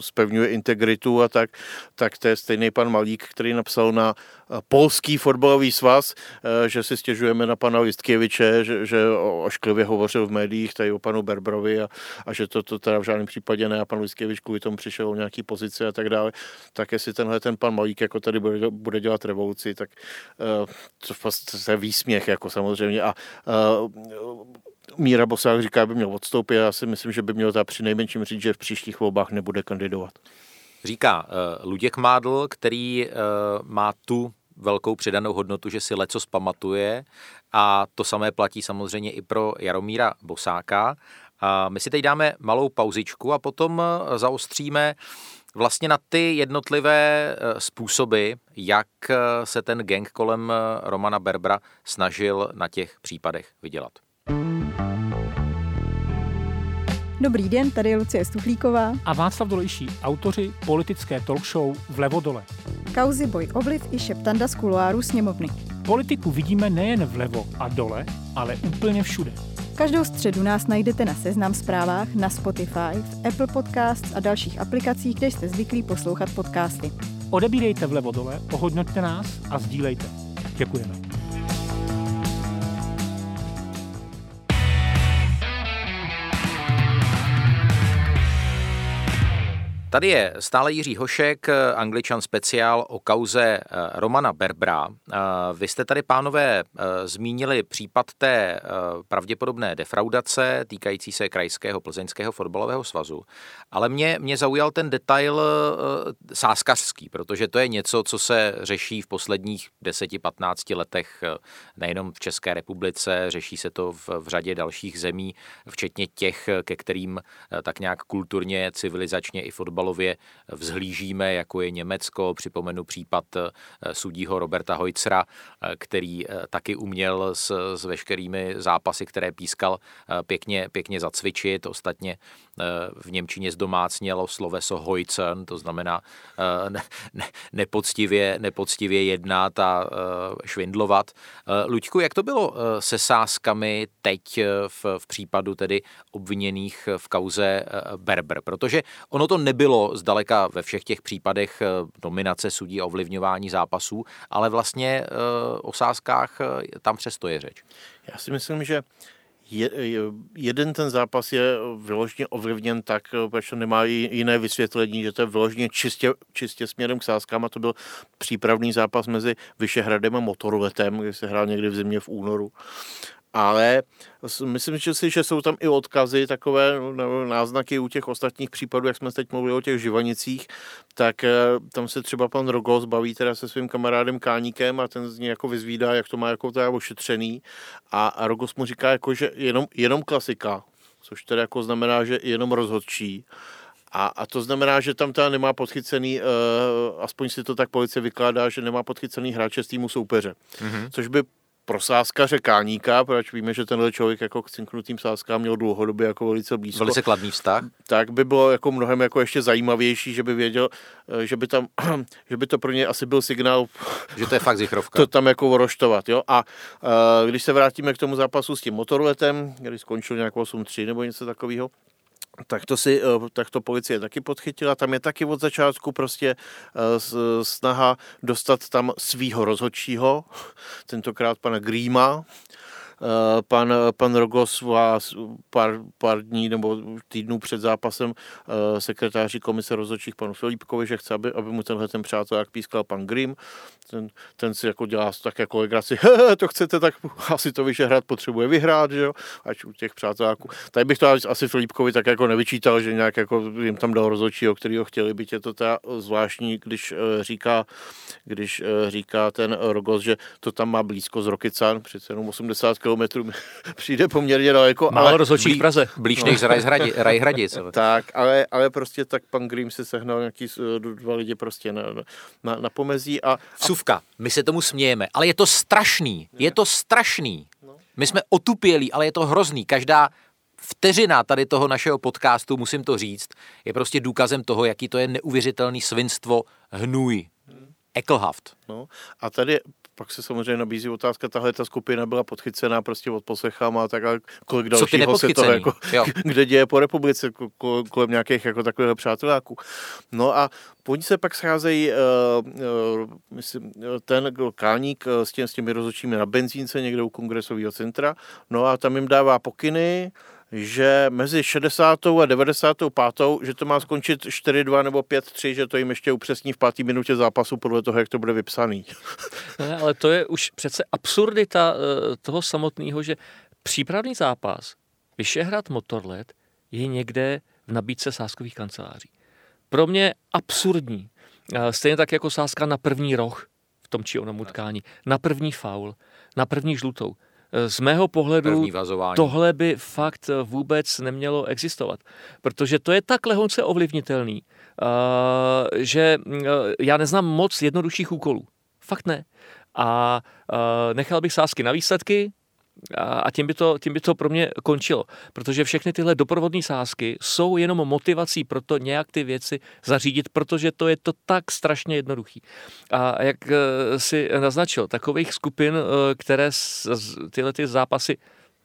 spevňuje integritu a tak, tak to je stejný pan Malík, který napsal na eh, polský fotbalový svaz, eh, že si stěžujeme na pana Listkěviče, že, že ošklivě hovořil v médiích tady o panu Berbrovi a, a že to, to teda v žádném případě ne a pan Listkěvič kvůli tomu přišel o nějaký pozici a tak dále dále, tak jestli tenhle ten pan Malík jako tady bude, bude dělat revoluci, tak uh, to, to je výsměch jako samozřejmě a uh, Míra Bosák říká, aby měl odstoupit. Já si myslím, že by měl ta při nejmenším říct, že v příštích volbách nebude kandidovat. Říká uh, Luděk Mádl, který uh, má tu velkou přidanou hodnotu, že si leco pamatuje a to samé platí samozřejmě i pro Jaromíra Bosáka. A my si teď dáme malou pauzičku a potom zaostříme vlastně na ty jednotlivé eh, způsoby, jak eh, se ten gang kolem eh, Romana Berbra snažil na těch případech vydělat. Dobrý den, tady je Lucie Stuchlíková a Václav Dolejší, autoři politické talk show Vlevo dole. Kauzy boj ovliv i šeptanda z kuloáru sněmovny. Politiku vidíme nejen vlevo a dole, ale úplně všude. Každou středu nás najdete na Seznam zprávách, na Spotify, v Apple Podcasts a dalších aplikacích, kde jste zvyklí poslouchat podcasty. Odebírejte vlevo dole, ohodnoťte nás a sdílejte. Děkujeme. Tady je stále Jiří Hošek, angličan speciál o kauze eh, Romana Berbra. Eh, vy jste tady, pánové, eh, zmínili případ té pravděpodobné defraudace týkající se Krajského plzeňského fotbalového svazu, ale mě, mě zaujal ten detail sáskařský, protože to je něco, co se řeší v posledních 10-15 letech nejenom v České republice, řeší se to v, v řadě dalších zemí, včetně těch, ke kterým tak nějak kulturně, civilizačně i fotbal fotbalově vzhlížíme, jako je Německo. Připomenu případ eh, sudího Roberta Hojcera, eh, který eh, taky uměl s, s veškerými zápasy, které pískal, pěkně, pěkně zacvičit. Ostatně v Němčině zdomácnělo sloveso Hojcen, to znamená ne, ne, nepoctivě, nepoctivě jednat a švindlovat. Luďku, jak to bylo se sázkami teď v, v případu tedy obviněných v kauze Berber? Protože ono to nebylo nebylo zdaleka ve všech těch případech eh, dominace sudí a ovlivňování zápasů, ale vlastně eh, o sázkách eh, tam přesto je řeč. Já si myslím, že je, jeden ten zápas je vyloženě ovlivněn tak, protože nemá jiné vysvětlení, že to je vyloženě čistě, čistě směrem k sázkám a to byl přípravný zápas mezi Vyšehradem a Motorletem, který se hrál někdy v zimě v únoru. Ale myslím že si, že jsou tam i odkazy, takové náznaky u těch ostatních případů, jak jsme teď mluvili o těch živanicích, tak eh, tam se třeba pan Rogos baví teda se svým kamarádem Káníkem a ten z něj jako vyzvídá, jak to má jako teda ošetřený a, a Rogos mu říká jako, že jenom, jenom klasika, což teda jako znamená, že jenom rozhodčí. A, a to znamená, že tam teda nemá podchycený, uh, aspoň si to tak policie vykládá, že nemá podchycený hráče z týmu soupeře. Mm-hmm. Což by pro sáskaře Káníka, proč víme, že tenhle člověk jako k cinknutým sáskám měl dlouhodobě jako velice blízko. Velice kladný vztah. Tak by bylo jako mnohem jako ještě zajímavější, že by věděl, eh, že by tam, že by to pro ně asi byl signál. Že to je fakt zichrovka. To tam jako roštovat, jo. A uh, když se vrátíme k tomu zápasu s tím motorletem, který skončil nějak 8-3 nebo něco takového, tak to, si, eh, tak to policie taky podchytila. Tam je taky od začátku prostě eh, snaha dostat tam svýho rozhodčího, tentokrát pana Gríma, pan, pan Rogos vás pár, pár dní nebo týdnů před zápasem eh, sekretáři komise rozhodčích panu Filipkovi, že chce, aby, aby mu tenhle ten jak pískal pan Grim. Ten, ten si jako dělá tak jako legraci, to chcete, tak asi to Vyšehrad potřebuje vyhrát, že jo, ať u těch přáteláků. Tady bych to asi Filipkovi tak jako nevyčítal, že nějak jako jim tam dal rozhodčího, který ho chtěli, byť je to ta zvláštní, když eh, říká, když říká ten Rogos, že to tam má blízko z Rokycan, přece jenom 80 kilometrů přijde poměrně daleko. Málo ale rozhodčí v Praze. Blíž než z Rajhradic. tak, ale, ale prostě tak pan Green si sehnal nějaký dva lidi prostě na, na, na pomezí. A, a... Vsuvka, my se tomu smějeme, ale je to strašný, je to strašný. No. My jsme otupělí, ale je to hrozný. Každá vteřina tady toho našeho podcastu, musím to říct, je prostě důkazem toho, jaký to je neuvěřitelný svinstvo hnůj. Hmm. Ekelhaft. No, a tady pak se samozřejmě nabízí otázka, tahle ta skupina byla podchycená prostě od poslechama, tak a kolik dalšího se toho jako, kde děje po republice, kolem nějakých jako takových přáteláků. No a oni se pak scházejí, uh, uh, myslím, ten Káník uh, s, těm, s těmi rozhodčími na benzínce někde u kongresového centra, no a tam jim dává pokyny, že mezi 60. a 95. že to má skončit 4-2 nebo 5-3, že to jim ještě upřesní v páté minutě zápasu podle toho, jak to bude vypsaný. Ne, ale to je už přece absurdita eh, toho samotného, že přípravný zápas Vyšehrad Motorlet je někde v nabídce sáskových kanceláří. Pro mě absurdní. Eh, stejně tak jako sázka na první roh v tom či onom utkání, na první faul, na první žlutou. Z mého pohledu tohle by fakt vůbec nemělo existovat, protože to je tak lehonce ovlivnitelný, že já neznám moc jednodušších úkolů. Fakt ne. A nechal bych sázky na výsledky, a tím by, to, tím by to pro mě končilo. Protože všechny tyhle doprovodné sázky jsou jenom motivací pro to nějak ty věci zařídit, protože to je to tak strašně jednoduchý. A jak eh, si naznačil, takových skupin, eh, které tyhle ty zápasy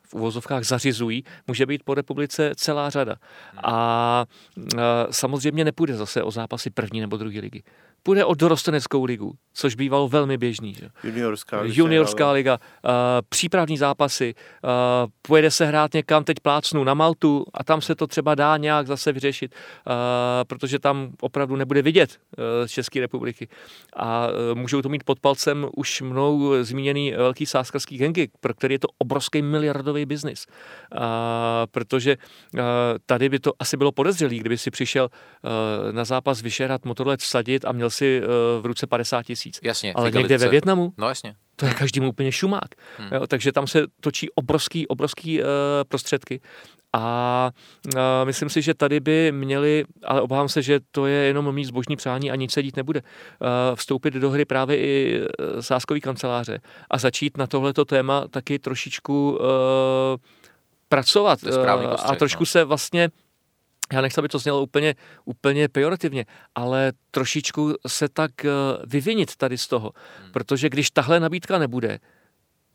v uvozovkách zařizují, může být po republice celá řada. A eh, samozřejmě nepůjde zase o zápasy první nebo druhé ligy půjde o dorosteneckou ligu, což bývalo velmi běžný. Že? Juniorská, Juniorská liga, uh, přípravní zápasy, uh, pojede se hrát někam, teď plácnu na Maltu a tam se to třeba dá nějak zase vyřešit, uh, protože tam opravdu nebude vidět uh, z České republiky. A uh, můžou to mít pod palcem už mnou zmíněný velký sáskarský gengy, pro který je to obrovský miliardový biznis. Uh, protože uh, tady by to asi bylo podezřelý, kdyby si přišel uh, na zápas vyšerat motorlet vsadit a měl si uh, v ruce 50 tisíc. Jasně. Ale někde ve Větnamu? No jasně. To je každému úplně šumák. Hmm. Jo, takže tam se točí obrovský, obrovský uh, prostředky. A uh, myslím si, že tady by měli, ale obávám se, že to je jenom mít zbožní přání a nic se dít nebude, uh, vstoupit do hry právě i sáskový kanceláře a začít na tohleto téma taky trošičku uh, pracovat a trošku no. se vlastně já nechci, aby to znělo úplně, úplně pejorativně, ale trošičku se tak eh, vyvinit tady z toho. Hmm. Protože když tahle nabídka nebude,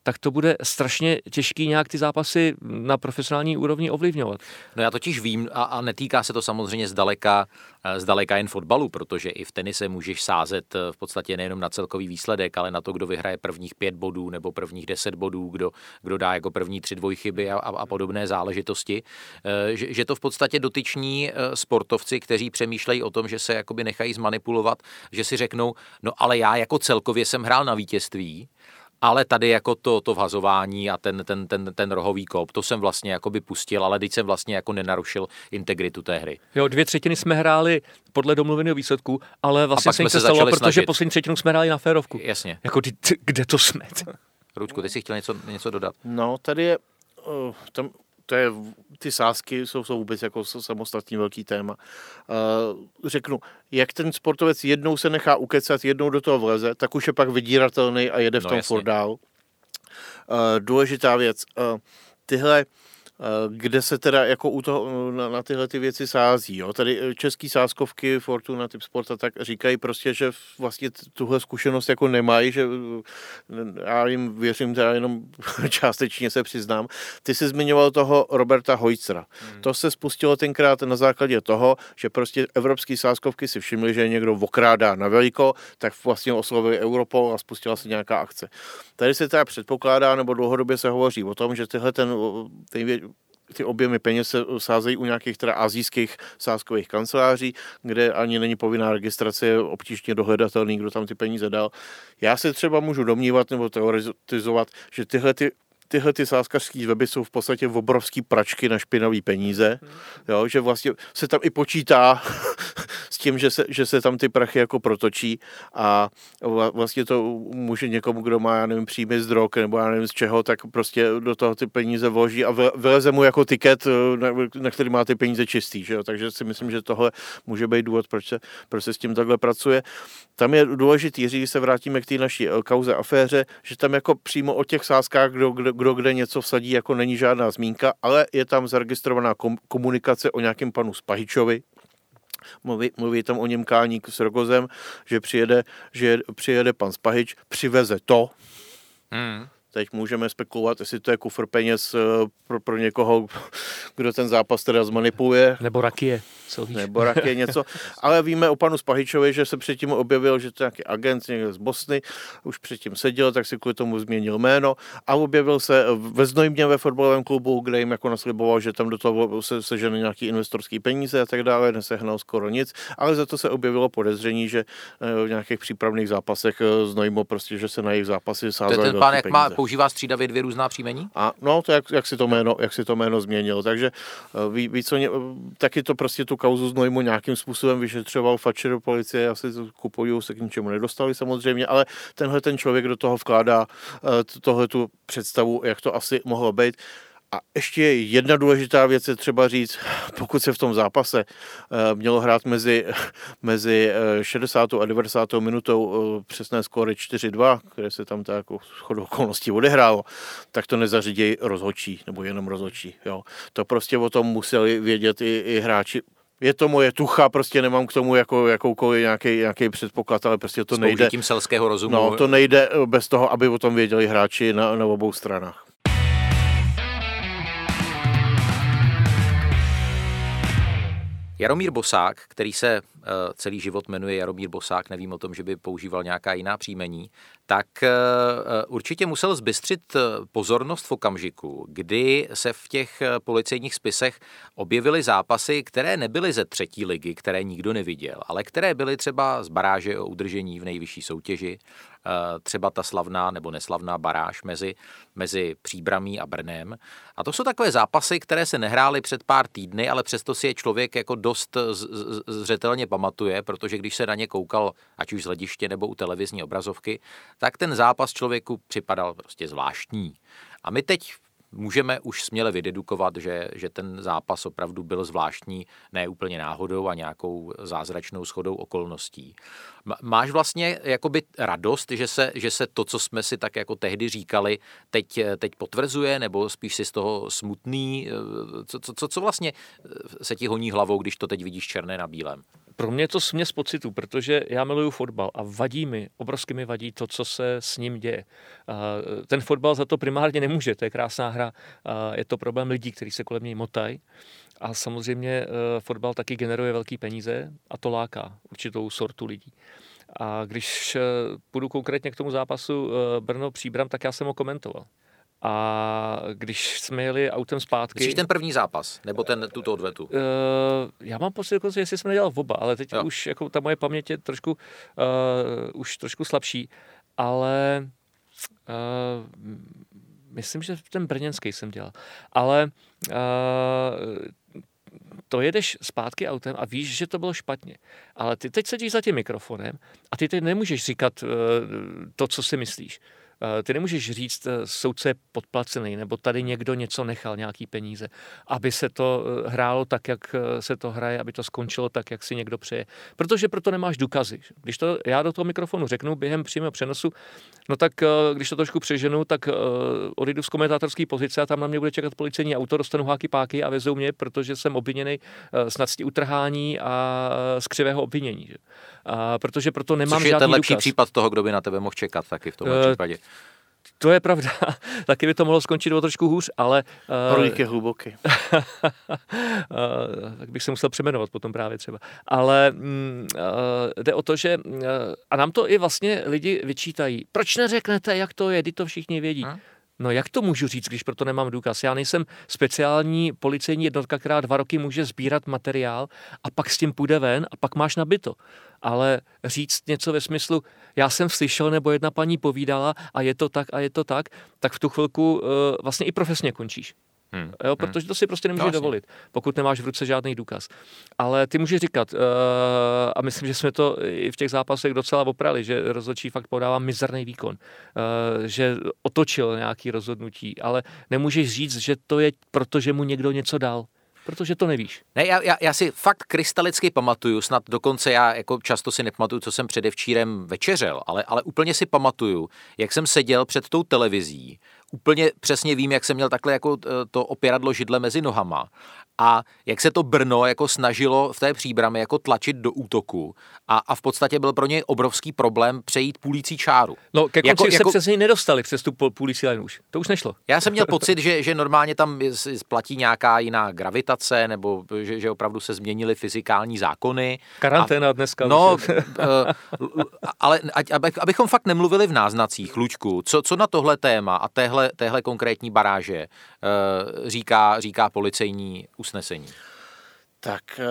tak to bude strašně těžký nějak ty zápasy na profesionální úrovni ovlivňovat. No já totiž vím, a, a netýká se to samozřejmě zdaleka, eh, zdaleka jen fotbalu, protože i v tenise můžeš sázet eh, v podstatě nejenom na celkový výsledek, ale na to, kdo vyhraje prvních pět bodů nebo prvních deset bodů, kdo, kdo dá jako první tři dvojchyby a, a, a podobné záležitosti. Eh, že, že to v podstatě dotyční sportovci, kteří přemýšlejí o tom, že se jakoby nechají zmanipulovat, že si řeknou, no ale já jako celkově jsem hrál na vítězství, ale tady jako to, to vhazování a ten, ten, ten, ten rohový kop, to jsem vlastně jako by pustil, ale teď jsem vlastně jako nenarušil integritu té hry. Jo, dvě třetiny jsme hráli podle domluveného výsledku, ale vlastně se jim se stalo, protože snažit. poslední třetinu jsme hráli na férovku. Jasně. Jako kde to jsme? Ručku, ty jsi chtěl něco, něco dodat? No, tady je, uh, tam to je, ty sázky jsou, jsou vůbec jako samostatný velký téma. Uh, řeknu, jak ten sportovec jednou se nechá ukecat, jednou do toho vleze, tak už je pak vydíratelný a jede v no, tom dál. Uh, důležitá věc, uh, tyhle kde se teda jako u toho, na, na tyhle ty věci sází. Jo? Tady eh, český sázkovky, Fortuna, Typ Sporta, tak říkají prostě, že vlastně tuhle zkušenost jako nemají, že eh, já jim věřím teda jenom částečně se přiznám. Ty jsi zmiňoval toho Roberta Hojcera. Hmm. To se spustilo tenkrát na základě toho, že prostě evropský sázkovky si všimli, že někdo okrádá na veliko, tak vlastně oslovili Europol a spustila se nějaká akce. Tady se teda předpokládá, nebo dlouhodobě se hovoří o tom, že tyhle ten, ten ty objemy peněz se sázejí u nějakých teda azijských sázkových kanceláří, kde ani není povinná registrace, je obtížně dohledatelný, kdo tam ty peníze dal. Já se třeba můžu domnívat nebo teorizovat, že tyhle ty tyhle ty sázkařské weby jsou v podstatě obrovský pračky na špinavé peníze, jo, že vlastně se tam i počítá s tím, že se, že se tam ty prachy jako protočí a vlastně to může někomu, kdo má, já nevím, příjmy z drog nebo já nevím z čeho, tak prostě do toho ty peníze vloží a vyleze mu jako tiket, na, na který má ty peníze čistý, že jo? takže si myslím, že tohle může být důvod, proč se, proč se s tím takhle pracuje. Tam je důležitý, když se vrátíme k té naší kauze aféře, že tam jako přímo o těch sázkách, kdo, kdo, kdo kde něco vsadí, jako není žádná zmínka, ale je tam zaregistrovaná komunikace o nějakém panu Spahičovi, mluví, mluví tam o něm Káník s Rogozem, že přijede, že přijede pan Spahič, přiveze to, hmm. Teď můžeme spekulovat, jestli to je kufr peněz eh, pro, pro někoho, kdo ten zápas teda zmanipuluje. Nebo rakie. Nebo rakie něco. Ale víme o panu Spahičovi, že se předtím objevil, že to je nějaký agent někde z Bosny, už předtím seděl, tak si kvůli tomu změnil jméno a objevil se ve Znojmě ve fotbalovém klubu, kde jim jako nasliboval, že tam do toho se sežene nějaký investorský peníze a tak dále, nesehnal skoro nic, ale za to se objevilo podezření, že eh, v nějakých přípravných zápasech eh, Znojmo prostě, že se na jejich zápasy sázeli ten pán, jak peníze. má používá střídavě dvě různá příjmení? A no, to jak, jak, si to jméno, jak si to jméno změnil. Takže eh, ví, ví co, taky to prostě tu kauzu z Nojmu nějakým způsobem vyšetřoval Fatcher policie, asi to kupují, se k ničemu nedostali samozřejmě, ale tenhle ten člověk do toho vkládá eh, tohle tu představu, jak to asi mohlo být. A ještě jedna důležitá věc je třeba říct, pokud se v tom zápase eh, mělo hrát mezi, mezi 60. Eh, a 90. minutou eh, přesné skóre 4-2, které se tam tak jako shodou okolností odehrálo, tak to nezařídějí rozhočí, nebo jenom rozhočí. Jo. To prostě o tom museli vědět i, i hráči je to moje tucha, prostě nemám k tomu jako, jakoukoliv nějaký, nějaký předpoklad, ale prostě to nejde. tím selského rozumu. No, to nejde bez toho, aby o tom věděli hráči na, na obou stranách. Jaromír Bosák, který se eh, celý život jmenuje Jaromír Bosák, nevím o tom, že by používal nějaká jiná příjmení, tak eh, eh, určitě musel zbystřit pozornost v okamžiku, kdy se v těch policejních spisech objevily zápasy, které nebyly ze třetí ligy, které nikdo neviděl, ale které byly třeba z baráže o udržení v nejvyšší soutěži, třeba ta slavná nebo neslavná baráž mezi, mezi Příbramí a Brnem. A to jsou takové zápasy, které se nehrály před pár týdny, ale přesto si je člověk jako dost zřetelně pamatuje, protože když se na ně koukal, ať už z hlediště nebo u televizní obrazovky, tak ten zápas člověku připadal prostě zvláštní. A my teď můžeme už směle vydedukovat, že, že ten zápas opravdu byl zvláštní, ne úplně náhodou a nějakou zázračnou schodou okolností. Máš vlastně jakoby radost, že se, že se to, co jsme si tak jako tehdy říkali, teď, teď potvrzuje, nebo spíš si z toho smutný? Co, co, co vlastně se ti honí hlavou, když to teď vidíš černé na bílém? Pro mě je to směs pocitu, protože já miluju fotbal a vadí mi, obrovsky mi vadí to, co se s ním děje. Ten fotbal za to primárně nemůže, to je krásná hra, je to problém lidí, kteří se kolem něj motají. A samozřejmě e, fotbal taky generuje velké peníze a to láká určitou sortu lidí. A když e, půjdu konkrétně k tomu zápasu e, Brno-Příbram, tak já jsem ho komentoval. A když jsme jeli autem zpátky... Myslíš ten první zápas, nebo ten tuto odvetu? Uh, já mám pocit, že jestli jsme nedělal oba, ale teď jo. už jako ta moje paměť je trošku, uh, už trošku slabší, ale Uh, myslím, že ten brněnský jsem dělal. Ale uh, to jedeš zpátky autem a víš, že to bylo špatně. Ale ty teď sedíš za tím mikrofonem a ty teď nemůžeš říkat uh, to, co si myslíš. Eh, ty nemůžeš říct, eh, soudce je podplacený, nebo tady někdo něco nechal, nějaký peníze, aby se to eh, hrálo tak, jak se to hraje, aby to skončilo tak, jak si někdo přeje. Protože proto nemáš důkazy. Když to já do toho mikrofonu řeknu během přímého přenosu, no tak když to trošku přeženu, tak odejdu z komentátorské pozice a tam na mě bude čekat policejní auto, dostanu háky páky a vezou mě, protože jsem obviněný z nadstí utrhání a z křivého obvinění. A protože proto nemám Což je žádný ten lepší důkaz. případ toho, kdo by na tebe mohl čekat taky v tom případě. To je pravda. Taky by to mohlo skončit o trošku hůř, ale... Prolík je hluboký. tak bych se musel přeměnovat potom právě třeba. Ale mm, jde o to, že... A nám to i vlastně lidi vyčítají. Proč neřeknete, jak to je? Kdy to všichni vědí. Hmm? No jak to můžu říct, když proto nemám důkaz? Já nejsem speciální policejní jednotka, která dva roky může sbírat materiál a pak s tím půjde ven a pak máš nabito. Ale říct něco ve smyslu, já jsem slyšel nebo jedna paní povídala a je to tak a je to tak, tak v tu chvilku uh, vlastně i profesně končíš. Hmm. Jo, hmm. protože to si prostě nemůžeš no, dovolit, pokud nemáš v ruce žádný důkaz. Ale ty můžeš říkat, uh, a myslím, že jsme to i v těch zápasech docela oprali, že rozhodčí fakt podává mizerný výkon, uh, že otočil nějaký rozhodnutí, ale nemůžeš říct, že to je proto, že mu někdo něco dal protože to nevíš. Ne, já, já, já si fakt krystalicky pamatuju, snad dokonce já jako často si nepamatuju, co jsem předevčírem večeřel, ale, ale úplně si pamatuju, jak jsem seděl před tou televizí úplně přesně vím, jak jsem měl takhle jako eh, to opěradlo židle mezi nohama a jak se to Brno jako snažilo v té příbrami jako tlačit do útoku a, a v podstatě byl pro něj obrovský problém přejít půlící čáru. No ke konci jako, se jako... přes něj nedostali přes tu půlící line už. To už nešlo. Já jsem měl pocit, že, že normálně tam platí nějaká jiná gravitace nebo že, že opravdu se změnily fyzikální zákony. Karanténa a, dneska. No, uh, ale abychom fakt nemluvili v náznacích, Lučku, co, co na tohle téma a téhle, téhle konkrétní baráže uh, říká, říká policejní usnesení? Tak eh,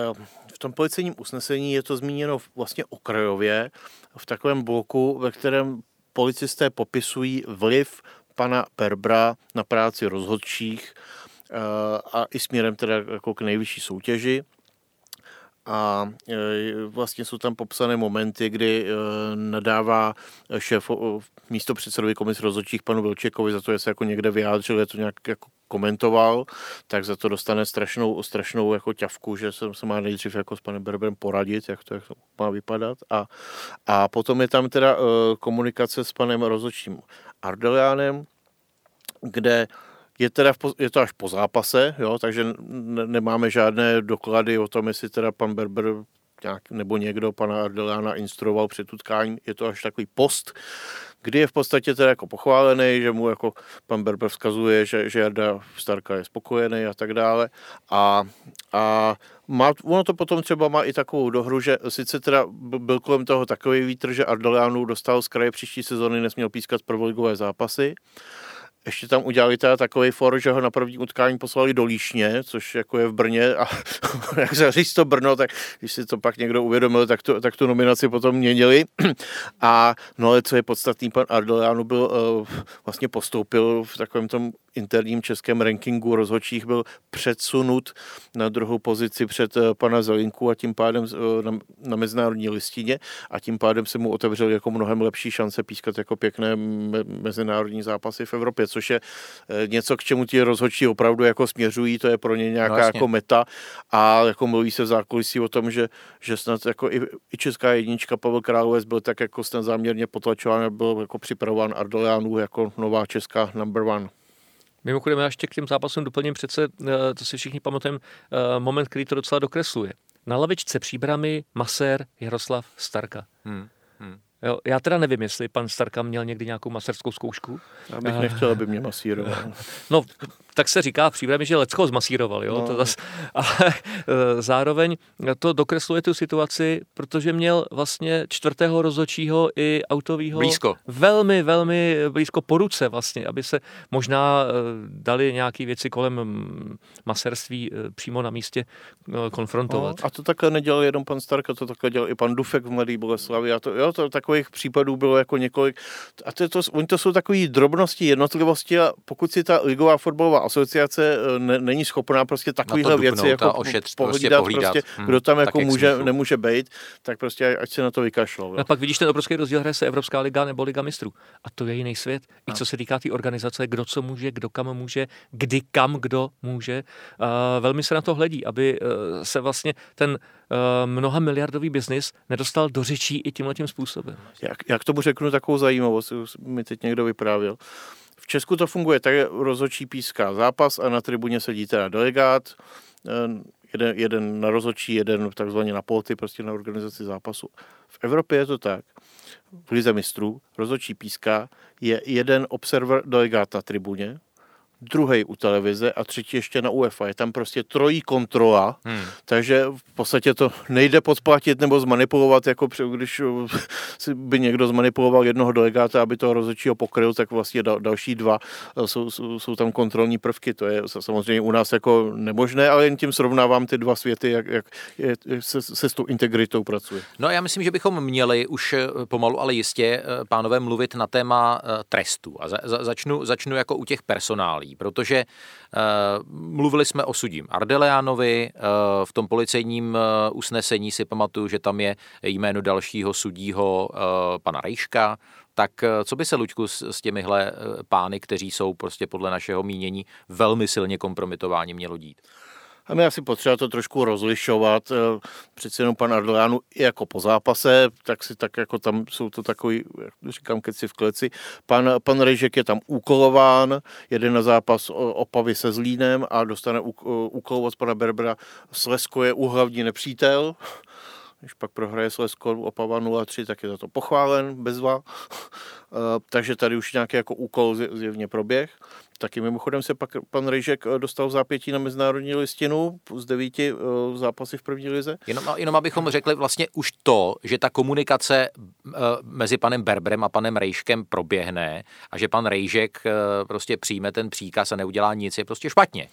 v tom policejním usnesení je to zmíněno vlastně okrajově v takovém bloku, ve kterém policisté popisují vliv pana Perbra na práci rozhodčích eh, a i směrem teda jako k nejvyšší soutěži a e, vlastně jsou tam popsané momenty, kdy e, nadává šéf místo předsedovi komise rozhodčích panu Vilčekovi za to, že se jako někde vyjádřil, je to nějak jako komentoval, tak za to dostane strašnou, strašnou jako ťavku, že se, se má nejdřív jako s panem Berberem poradit, jak to, jak to má vypadat. A, a potom je tam teda uh, komunikace s panem rozhodčím Ardeliánem, kde je, teda v, je to až po zápase, jo, takže ne, nemáme žádné doklady o tom, jestli teda pan Berber nějak, nebo někdo pana Ardeliana instruoval před utkáním. Je to až takový post, kdy je v podstatě teda jako pochválený, že mu jako pan Berber vzkazuje, že, že Jarda Starka je spokojený a tak dále. A, a má, ono to potom třeba má i takovou dohru, že sice teda byl kolem toho takový vítr, že Ardelianu dostal z kraje příští sezóny, nesměl pískat prvoligové zápasy, ještě tam udělali teda takový for, že ho na první utkání poslali do Líšně, což jako je v Brně a jak se říct to Brno, tak když si to pak někdo uvědomil, tak, to, tak tu nominaci potom měnili. A no ale co je podstatný, pan Ardelianu byl, uh, vlastně postoupil v takovém tom interním českém rankingu rozhodčích byl předsunut na druhou pozici před eh, pana Zelinku a tím pádem eh, na, na mezinárodní listině a tím pádem se mu otevřel jako mnohem lepší šance pískat jako pěkné me, mezinárodní zápasy v Evropě, což je eh, něco, k čemu ti rozhodčí opravdu jako směřují, to je pro ně nějaká vlastně. jako meta a jako mluví se v zákulisí o tom, že, že snad jako i, i česká jednička Pavel Královec byl tak jako snad záměrně potlačován, byl jako připravován Ardolianů jako nová česká number one. Mimochodem, já ještě k těm zápasům doplním přece, eh, to si všichni pamatujeme, eh, moment, který to docela dokresluje. Na lavičce příbramy masér Jaroslav Starka. Hmm. Hmm. Jo, já teda nevím, jestli pan Starka měl někdy nějakou maserskou zkoušku. Já bych nechtěl, aby mě masíroval. No, tak se říká příbrami, že Lecko zmasíroval, jo, no. to zas, ale eh, zároveň to dokresluje tu situaci, protože měl vlastně čtvrtého rozhodčího i autového blízko. velmi, velmi blízko po ruce vlastně, aby se možná eh, dali nějaké věci kolem mm, maserství eh, přímo na místě konfrontovat. No, a to takhle nedělal jenom pan Starka, to takhle dělal i pan Dufek v Mladý Boleslavi a to, jo, to takových případů bylo jako několik. A to, to, oni to jsou takové drobnosti, jednotlivosti a pokud si ta ligová fotbalová asociace ne, není schopná prostě takovéhle věci jako ošetř, pohlídat, prostě, pohlídat. prostě hmm, kdo tam jako může, nemůže být, tak prostě ať se na to vykašlou. A pak vidíš ten obrovský rozdíl, hraje se Evropská liga nebo Liga mistrů. A to je jiný svět. I co se týká té tý organizace, kdo co může, kdo kam může, kdy kam kdo může. Uh, velmi se na to hledí, aby uh, se vlastně ten mnoha miliardový biznis nedostal do řečí i tímhle tím způsobem. Jak, jak tomu řeknu takovou zajímavost, mi teď někdo vyprávěl. V Česku to funguje tak, rozhodčí píská zápas a na tribuně sedí teda delegát, jeden, jeden na rozhodčí, jeden takzvaně na polty, prostě na organizaci zápasu. V Evropě je to tak, v Lize mistrů, rozhodčí píská, je jeden observer delegát na tribuně, druhý u televize a třetí ještě na UEFA. Je tam prostě trojí kontrola, hmm. takže v podstatě to nejde podplatit nebo zmanipulovat, jako když by někdo zmanipuloval jednoho delegáta, aby toho rozhodčího pokryl, tak vlastně další dva eh, jsou, jsou, jsou tam kontrolní prvky. To je samozřejmě u nás jako nemožné, ale jen tím srovnávám ty dva světy, jak, jak je, se, se s tou integritou pracuje. No já myslím, že bychom měli už eh, pomalu, ale jistě, eh, pánové, mluvit na téma trestu. A za, za, začnu, začnu jako u těch personálí zajímavý, protože uh, mluvili jsme o sudím Ardeleanovi, uh, v tom policejním uh, usnesení si pamatuju, že tam je jméno dalšího sudího uh, pana Rejška, tak co by se, Luďku, s, s těmihle pány, kteří jsou prostě podle našeho mínění velmi silně kompromitováni, mělo dít? A my asi potřeba to trošku rozlišovat. Eh, přeci jenom pan Ardolánu jako po zápase, tak si tak jako tam jsou to takový, jak říkám, keci v kleci. Pan, pan Rejžek je tam úkolován, jede na zápas Opavy se Zlínem a dostane úkol od pana Berbera. Slesko je úhlavní nepřítel, když pak prohraje Slesko Opava 0-3, tak je za to pochválen, bezva. Eh, takže tady už nějaký jako úkol zjevně proběh. Taky mimochodem se pak pan Rejžek eh, dostal v zápětí na mezinárodní listinu z devíti uh, zápasy v první lize. Jenom, jenom abychom řekli vlastně už to, že ta komunikace uh, mezi panem Berberem a panem Rejškem proběhne a že pan Rejžek prostě přijme ten příkaz a neudělá nic, je prostě špatně.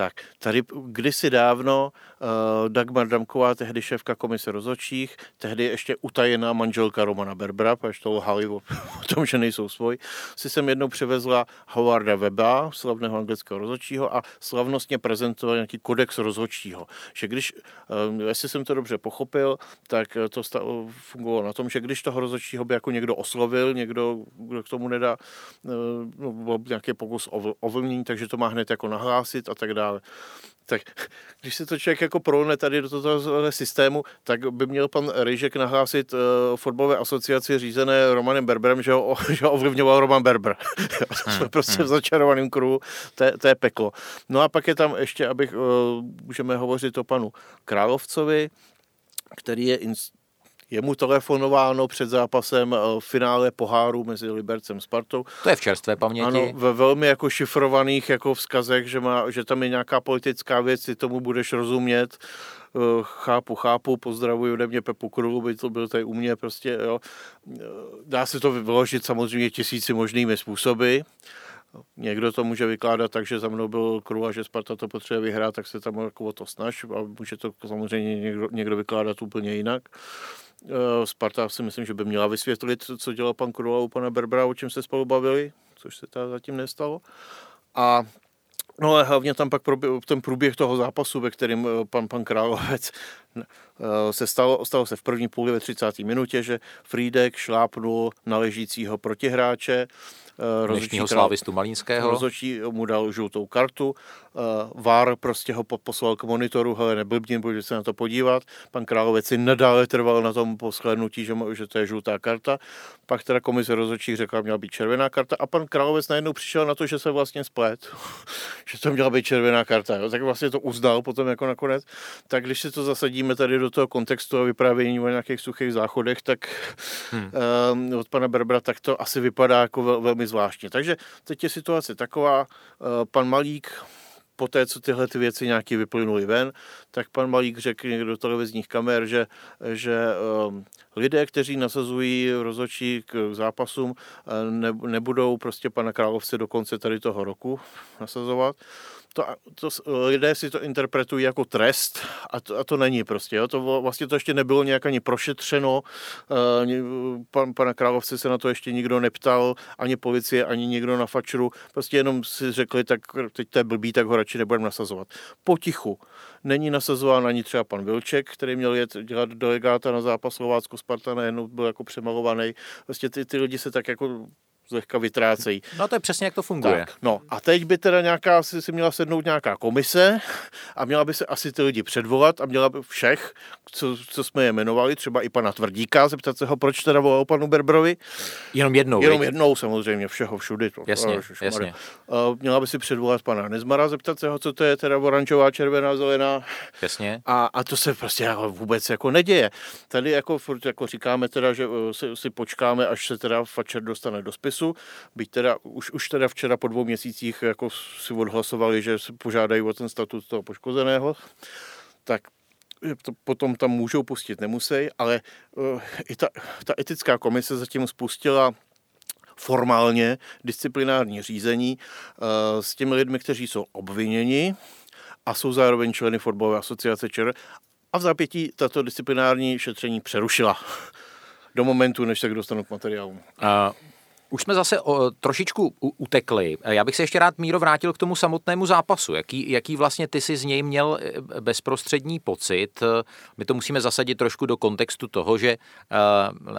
Tak, tady kdysi dávno uh, Dagmar Damková, tehdy šéfka komise rozhodčích, tehdy ještě utajená manželka Romana Berbera, protože to lhali o, o tom, že nejsou svoj, si jsem jednou přivezla Howarda Weba, slavného anglického rozhodčího, a slavnostně prezentoval nějaký kodex rozhodčího. Že když, uh, jestli jsem to dobře pochopil, tak to fungovalo na tom, že když toho rozhodčího by jako někdo oslovil, někdo, kdo k tomu nedá, uh, byl nějaký pokus o takže to má hned jako nahlásit a tak dále dále. Tak když se to člověk jako prolne tady do toho systému, tak by měl pan Rejžek nahlásit uh, fotbalové asociaci řízené Romanem Berberem, že ho, že ho ovlivňoval Roman Berber. Jsme hmm, prostě hmm. v začarovaném kruhu, to, to je peklo. No a pak je tam ještě, abych, uh, můžeme hovořit o panu Královcovi, který je je mu telefonováno před zápasem v finále poháru mezi Libercem a Spartou. To je v čerstvé paměti. Ano, ve velmi jako šifrovaných jako vzkazech, že, má, že tam je nějaká politická věc, ty tomu budeš rozumět eh, chápu, chápu, pozdravuji ode mě Pepu Krulu, by to byl tady u mě prostě, jo. Dá se to vyložit samozřejmě tisíci možnými způsoby. Někdo to může vykládat tak, že za mnou byl Krul a že Sparta to potřebuje vyhrát, tak se tam jako o to snaž a může to samozřejmě někdo, někdo vykládat úplně jinak. Eh, Sparta si myslím, že by měla vysvětlit, co dělal pan Kurova u pana Berbera, o čem se spolu bavili, což se teda zatím nestalo. A No ale hlavně tam pak proběh, ten průběh toho zápasu, ve kterém eh, pan, pan Královec eh, se stalo, stalo se v první půli ve 30. minutě, že Frídek šlápnul na ležícího protihráče, dnešního slávistu Malínského. Rozhodčí mu dal žlutou kartu, VAR prostě ho poslal k monitoru, hele neblbni, pojďte se na to podívat. Pan Královec si nadále trval na tom poshlednutí, že, že to je žlutá karta. Pak teda komise rozhodčí řekla, měla být červená karta a pan Královec najednou přišel na to, že se vlastně splet, že to měla být červená karta. Jo. Tak vlastně to uznal potom jako nakonec. Tak když si to zasadíme tady do toho kontextu a vyprávění o nějakých suchých záchodech, tak hmm. um, od pana Berbra tak to asi vypadá jako vel, velmi zvláštně. Takže teď je situace taková, eh, pan Malík po té, co tyhle ty věci nějaký vyplynuly ven, tak pan Malík řekl někdo do televizních kamer, že, že um, lidé, kteří nasazují rozhodčí k zápasům, ne, nebudou prostě pana Královce do konce tady toho roku nasazovat to, to, lidé si to interpretují jako trest a to, a to není prostě. Jo. To vlastně to ještě nebylo nějak ani prošetřeno. Uh, pan, pana Královce se na to ještě nikdo neptal, ani policie, ani nikdo na fačru. Prostě jenom si řekli, tak teď to je blbý, tak ho radši nebudeme nasazovat. Potichu. Není nasazován ani třeba pan Vilček, který měl jet dělat delegáta na zápas Slovácko-Sparta, najednou byl jako přemalovaný. Prostě ty, ty lidi se tak jako zlehka vytrácejí. No to je přesně, jak to funguje. Tak, no a teď by teda nějaká, si, si měla sednout nějaká komise a měla by se asi ty lidi předvolat a měla by všech, co, co jsme je jmenovali, třeba i pana Tvrdíka, zeptat se ho, proč teda volal panu Berbrovi. Jenom jednou. Jenom jednou samozřejmě, všeho všudy. To, jasně, to, jasně. Uh, měla by si předvolat pana Nezmara, zeptat se ho, co to je teda oranžová, červená, zelená. Jasně. A, a to se prostě jako vůbec jako neděje. Tady jako furt jako říkáme teda, že uh, si, si počkáme, až se teda Fatscher dostane do spisu spisu, byť teda už, už teda včera po dvou měsících jako si odhlasovali, že požádají o ten statut toho poškozeného, tak to potom tam můžou pustit, nemusí, ale uh, i ta, ta etická komise zatím spustila formálně disciplinární řízení uh, s těmi lidmi, kteří jsou obviněni a jsou zároveň členy fotbalové asociace ČR a v zápětí tato disciplinární šetření přerušila do momentu, než se dostanu k materiálům. Uh, už jsme zase o, trošičku utekli. Já bych se ještě rád, Míro, vrátil k tomu samotnému zápasu. Jaký, jaký vlastně ty si z něj měl eh, bezprostřední pocit? My to musíme zasadit trošku do kontextu toho, že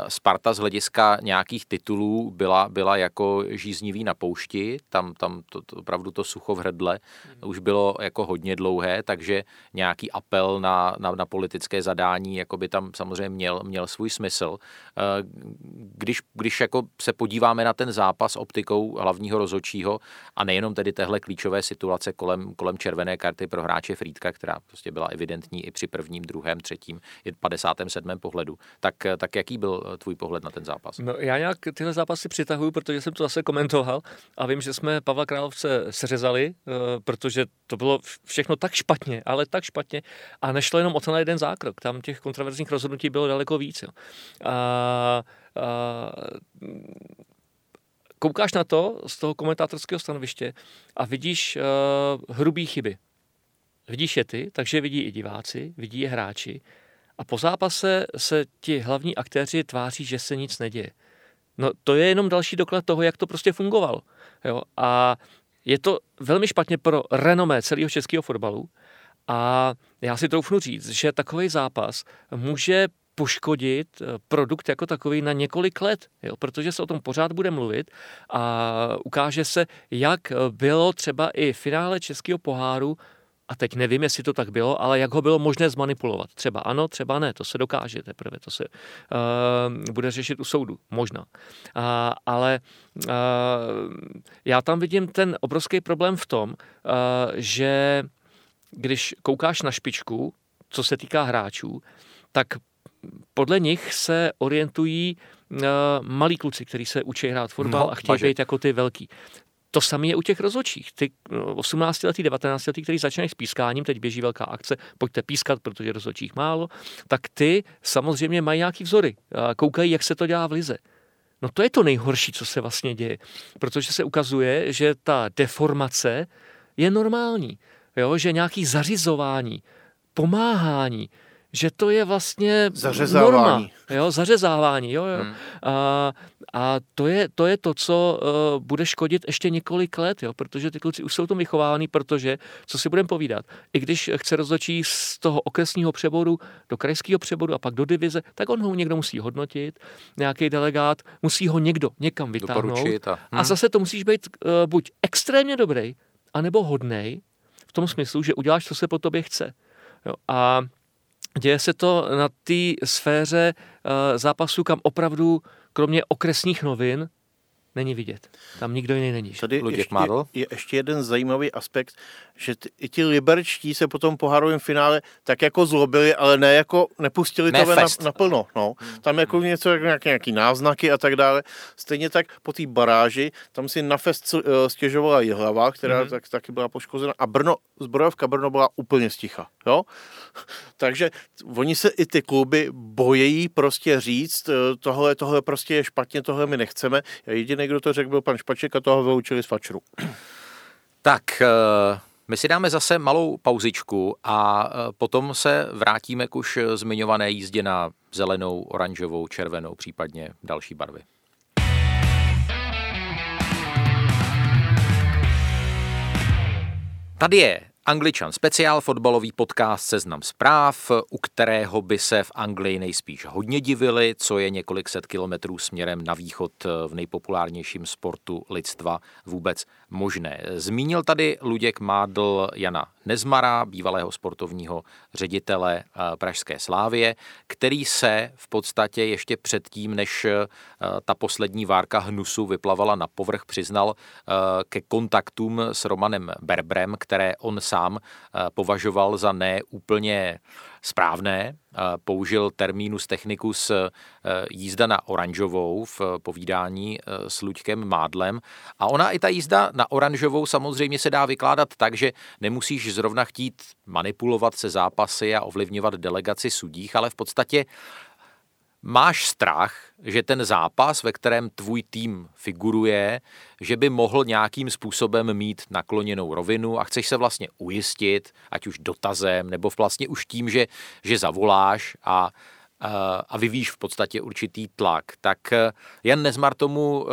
Sparta z hlediska nějakých titulů byla, byla jako žíznivý na poušti. Tam, tam to, to, opravdu to sucho v hrdle už bylo jako hodně dlouhé, takže nějaký apel na, na, na politické zadání jako by tam samozřejmě měl, měl svůj smysl. Když, když jako se podíváme díváme na ten zápas optikou hlavního rozhodčího a nejenom tedy téhle klíčové situace kolem, kolem červené karty pro hráče Frýdka, která prostě byla evidentní i při prvním, druhém, třetím, 57. pohledu. Tak, tak jaký byl tvůj pohled na ten zápas? No, já nějak tyhle zápasy přitahuju, protože jsem to zase komentoval a vím, že jsme Pavla Královce seřezali, eh, protože to bylo všechno tak špatně, ale tak špatně a nešlo jenom o ten jeden zákrok. Tam těch kontroverzních rozhodnutí bylo daleko víc. Jo. A, a koukáš na to z toho komentátorského stanoviště a vidíš uh, hrubý chyby. Vidíš je ty, takže vidí i diváci, vidí je hráči a po zápase se ti hlavní aktéři tváří, že se nic neděje. No to je jenom další doklad toho, jak to prostě fungovalo. Jo? A je to velmi špatně pro renomé celého českého fotbalu a já si troufnu říct, že takový zápas může poškodit eh, produkt jako takový na několik let, jo, protože se o tom pořád bude mluvit a ukáže se, jak bylo třeba i finále Českého poháru a teď nevím, jestli to tak bylo, ale jak ho bylo možné zmanipulovat. Třeba ano, třeba ne, to se dokáže teprve, to se uh, bude řešit u soudu, možná. Uh, ale uh, já tam vidím ten obrovský problém v tom, uh, že když koukáš na špičku, co se týká hráčů, tak podle nich se orientují uh, malí kluci, kteří se učí hrát fotbal no, a chtějí být jako ty velký. To samé je u těch rozhodčích. Ty 18 letý, 19 letý, který začínají s pískáním, teď běží velká akce, pojďte pískat, protože rozhodčích málo, tak ty samozřejmě mají nějaký vzory. Koukají, jak se to dělá v lize. No to je to nejhorší, co se vlastně děje, protože se ukazuje, že ta deformace je normální. Jo? Že nějaký zařizování, pomáhání, že to je vlastně zařezávání. norma. Jo, zařezávání. Jo, jo. Hmm. A, a to, je, to je to, co uh, bude škodit ještě několik let, jo, protože ty kluci už jsou to vychovávaný, protože, co si budeme povídat, i když chce rozhodčí z toho okresního přeboru do krajského přeboru a pak do divize, tak on ho někdo musí hodnotit, nějaký delegát, musí ho někdo někam vytáhnout. A, hmm. a zase to musíš být uh, buď extrémně dobrý, anebo hodnej, v tom smyslu, že uděláš, co se po tobě chce. Jo, a Děje se to na té sféře uh, zápasu, kam opravdu, kromě okresních novin, není vidět. Tam nikdo jiný není. Tady Luděk ještě, Mádl? je ještě jeden zajímavý aspekt, že ty, i ti liberčtí se potom po hárovém finále tak jako zlobili, ale ne jako nepustili Ne to na, naplno. No. Tam jako něco, jako nějaké, nějaký náznaky a tak dále. Stejně tak po té baráži, tam si na fest uh, stěžovala Jihlava, která mm-hmm. tak, taky byla poškozena a Brno, zbrojovka Brno byla úplně sticha. Jo? Takže oni se i ty kluby bojejí prostě říct, eh, tohle, tohle prostě je špatně, tohle my nechceme. A jediný, kdo to řekl, byl pan Špaček a toho vyloučili z fačru. Tak, eh, my si dáme zase malou pauzičku a eh, potom se vrátíme k už zmiňované jízdě na zelenou, oranžovou, červenou, případně další barvy. Tady je Angličan speciál, fotbalový podcast Seznam zpráv, u kterého by se v Anglii nejspíš hodně divili, co je několik set kilometrů směrem na východ v nejpopulárnějším sportu lidstva vůbec možné. Zmínil tady Luděk Mádl Jana Nezmara, bývalého sportovního ředitele eh, Pražské slávie, který se v podstatě ještě předtím, než eh, ta poslední várka hnusu vyplavala na povrch, přiznal eh, ke kontaktům s Romanem Berbrem, které on sám považoval za neúplně správné. Použil termínus technicus jízda na oranžovou v povídání s Luďkem Mádlem. A ona i ta jízda na oranžovou samozřejmě se dá vykládat tak, že nemusíš zrovna chtít manipulovat se zápasy a ovlivňovat delegaci sudích, ale v podstatě máš strach, že ten zápas, ve kterém tvůj tým figuruje, že by mohl nějakým způsobem mít nakloněnou rovinu a chceš se vlastně ujistit, ať už dotazem, nebo vlastně už tím, že, že zavoláš a a vyvíš v podstatě určitý tlak. Tak Jan Nezmar tomu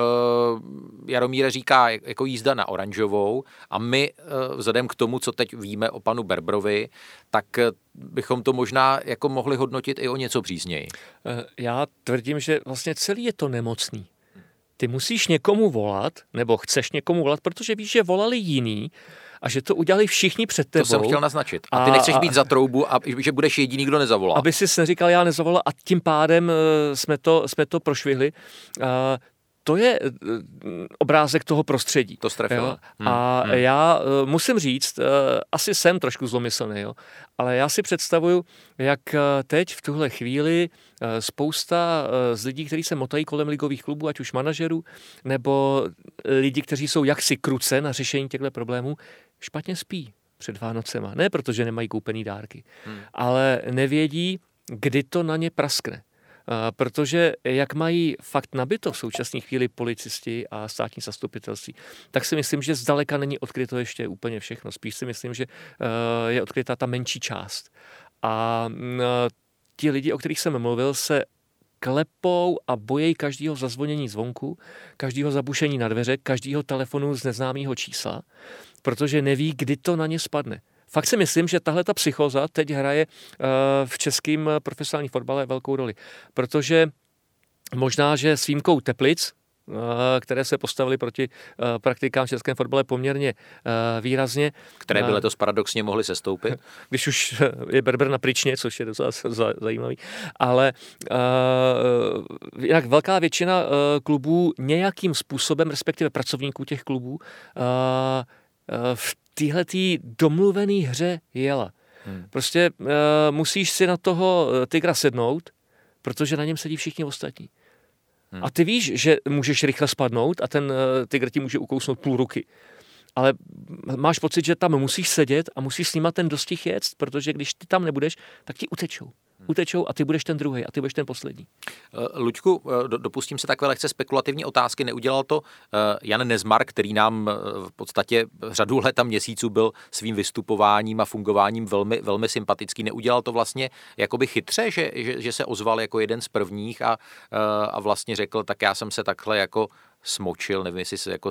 Jaromíre říká jako jízda na oranžovou a my vzhledem k tomu, co teď víme o panu Berbrovi, tak bychom to možná jako mohli hodnotit i o něco přízněji. Já tvrdím, že vlastně celý je to nemocný. Ty musíš někomu volat, nebo chceš někomu volat, protože víš, že volali jiný, a že to udělali všichni před tebou. To jsem chtěl naznačit. A ty nechceš být za troubu a že budeš jediný, kdo nezavolá. Aby si neříkal, já nezavolal a tím pádem jsme to, jsme to prošvihli to je obrázek toho prostředí. To strefilo. Hmm. A hmm. já musím říct, asi jsem trošku zlomyslný, jo, ale já si představuju, jak teď v tuhle chvíli spousta z lidí, kteří se motají kolem ligových klubů, ať už manažerů, nebo lidi, kteří jsou jaksi kruce na řešení těchto problémů, špatně spí před Vánocema. Ne protože nemají koupený dárky, hmm. ale nevědí, kdy to na ně praskne. Protože jak mají fakt nabito v současné chvíli policisti a státní zastupitelství, tak si myslím, že zdaleka není odkryto ještě úplně všechno. Spíš si myslím, že je odkrytá ta menší část. A ti lidi, o kterých jsem mluvil, se klepou a bojejí každého zazvonění zvonku, každého zabušení na dveře, každého telefonu z neznámého čísla, protože neví, kdy to na ně spadne. Fakt si myslím, že tahle ta psychoza teď hraje v českém profesionálním fotbale velkou roli, protože možná, že s výjimkou Teplic, které se postavily proti praktikám v českém fotbale poměrně výrazně. Které by letos paradoxně mohly sestoupit. Když už je Berber na pryčně, což je docela zajímavý. Ale jinak velká většina klubů nějakým způsobem, respektive pracovníků těch klubů, v téhle domluvené hře jela. Hmm. Prostě uh, musíš si na toho tygra sednout, protože na něm sedí všichni ostatní. Hmm. A ty víš, že můžeš rychle spadnout a ten uh, tygr ti může ukousnout půl ruky. Ale máš pocit, že tam musíš sedět a musíš s nima ten dostih jet, protože když ty tam nebudeš, tak ti utečou utečou a ty budeš ten druhý a ty budeš ten poslední. Luďku, dopustím se takové lehce spekulativní otázky. Neudělal to Jan Nezmar, který nám v podstatě řadu let a měsíců byl svým vystupováním a fungováním velmi, velmi sympatický. Neudělal to vlastně jakoby chytře, že, že, že se ozval jako jeden z prvních a, a vlastně řekl, tak já jsem se takhle jako smočil, nevím, jestli se jako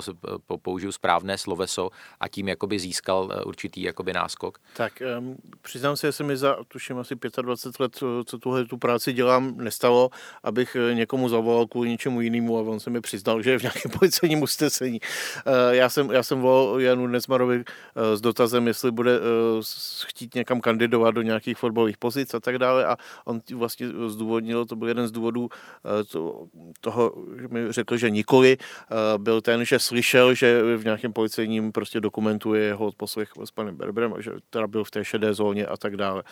použiju správné sloveso a tím jakoby získal eh, určitý jakoby náskok? Tak um, přiznám se, že se mi za, tuším, asi 25 let, co tuhle tu práci dělám, nestalo, abych eh, někomu zavolal kvůli něčemu jinému a on se mi přiznal, že je v nějakém policejním usnesení. Uh, já, jsem, já jsem volal Janu Nezmarovi uh, s dotazem, jestli bude uh, chtít někam kandidovat do nějakých fotbalových pozic a tak dále a on vlastně zdůvodnil, to byl jeden z důvodů uh, to, toho, že mi řekl, že nikoli, byl ten, že slyšel, že v nějakém policejním prostě dokumentuje jeho odposlech s panem Berberem, že teda byl v té šedé zóně a tak dále.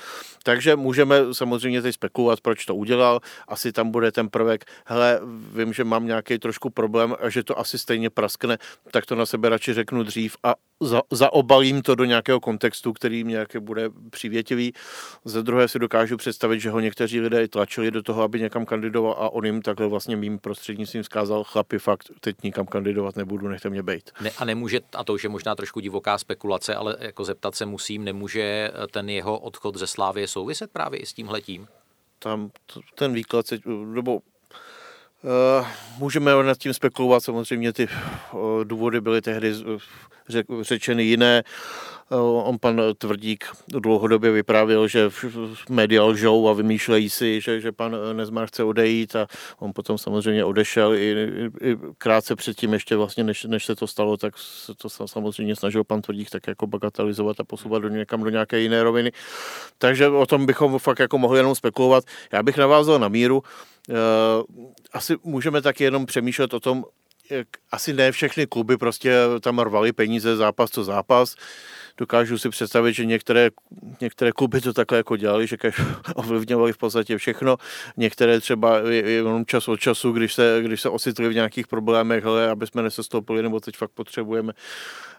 Takže můžeme samozřejmě teď spekulovat, proč to udělal. Asi tam bude ten prvek, hele, vím, že mám nějaký trošku problém a že to asi stejně praskne, tak to na sebe radši řeknu dřív a za, zaobalím to do nějakého kontextu, který mě bude přívětivý. Za druhé si dokážu představit, že ho někteří lidé tlačili do toho, aby někam kandidoval a on jim takhle vlastně mým prostřednictvím zkázal, chlapi, fakt, teď nikam kandidovat nebudu, nechte mě bejt. Ne, a nemůže, a to už je možná trošku divoká spekulace, ale jako zeptat se musím, nemůže ten jeho odchod ze Slávy souviset právě i s tímhletím? Tam ten výklad, se, nebo Uh, můžeme nad tím spekulovat, samozřejmě ty uh, důvody byly tehdy řek, řečeny jiné. Uh, on pan Tvrdík dlouhodobě vyprávěl, že média lžou a vymýšlejí si, že, že pan Nezmar chce odejít a on potom samozřejmě odešel i, i, krátce předtím ještě vlastně, než, než se to stalo, tak se to samozřejmě snažil pan Tvrdík tak jako bagatelizovat a posouvat do někam do nějaké jiné roviny. Takže o tom bychom fakt jako mohli jenom spekulovat. Já bych navázal na míru. Eh, asi můžeme taky jenom přemýšlet o tom, asi ne všechny kluby prostě tam rvali peníze zápas co zápas. Dokážu si představit, že některé, některé kluby to takhle jako dělali, že ovlivňovali v podstatě všechno. Některé třeba jenom čas od času, když se, když se ocitli v nějakých problémech, hele, aby jsme nesestoupili, nebo teď fakt potřebujeme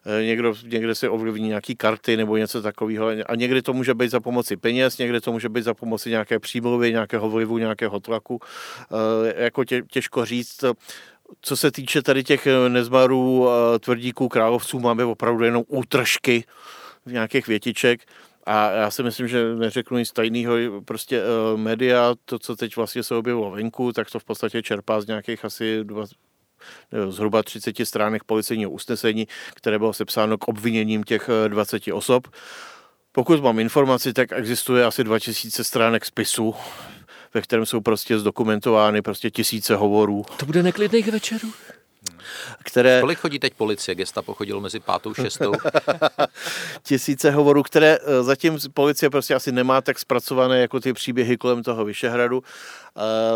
Eh, někdo, někde si ovlivní nějaký karty nebo něco takového. A někdy to může být za pomoci peněz, někdy to může být za pomoci nějaké přímluvy, nějakého vlivu, nějakého tlaku. Eh, jako tě, těžko říct. Co se týče tady těch nezmarů, eh, tvrdíků, královců, máme opravdu jenom útržky v nějakých větiček. A já si myslím, že neřeknu nic tajného, prostě uh, média, to, co teď vlastně se objevilo venku, tak to v podstatě čerpá z nějakých asi zhruba 30 stránek policejního usnesení, které bylo sepsáno k obviněním těch 20 eh, osob. Pokud mám informaci, tak existuje asi 2000 stránek spisu, ve kterém jsou prostě zdokumentovány prostě tisíce hovorů. To bude neklidných večerů? které... Kolik chodí teď policie? Gesta pochodilo mezi pátou a šestou. Tisíce hovorů, které eh, zatím policie prostě asi nemá tak zpracované jako ty příběhy kolem toho Vyšehradu.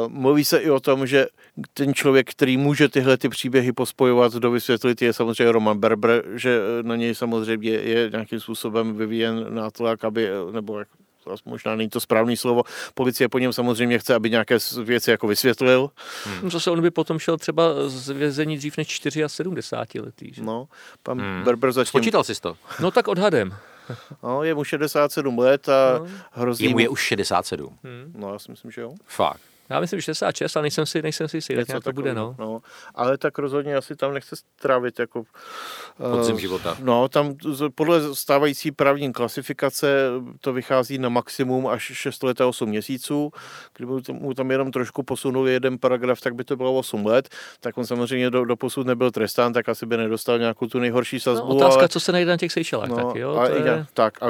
Mluví se i o tom, že ten člověk, který může tyhle ty příběhy pospojovat, dovysvětlit, je samozřejmě Roman Berber, že na něj samozřejmě je nějakým způsobem vyvíjen nátlak, aby, nebo možná není to správný slovo, policie po něm samozřejmě chce, aby nějaké věci jako vysvětlil. Hmm. Zase on by potom šel třeba z vězení dřív než 4 a 70 letý. Že? No, pan hmm. Berber zatím... Spočítal jsi to? No tak odhadem. No, je mu 67 let a no. hrozí Jemu je už 67. Hmm. No, já si myslím, že jo. Fakt. Já myslím, že 66, ale nejsem si, nejsem si jistý, jak to bude, no. no. Ale tak rozhodně asi tam nechce strávit jako... Podzim uh, života. No, tam podle stávající právní klasifikace to vychází na maximum až 6 let a 8 měsíců. Kdyby mu tam jenom trošku posunuli jeden paragraf, tak by to bylo 8 let. Tak on samozřejmě do, do posud nebyl trestán, tak asi by nedostal nějakou tu nejhorší sazbu. No, otázka, ale... co se najde na těch Seychelách, no, tak jo? A, to je... Tak a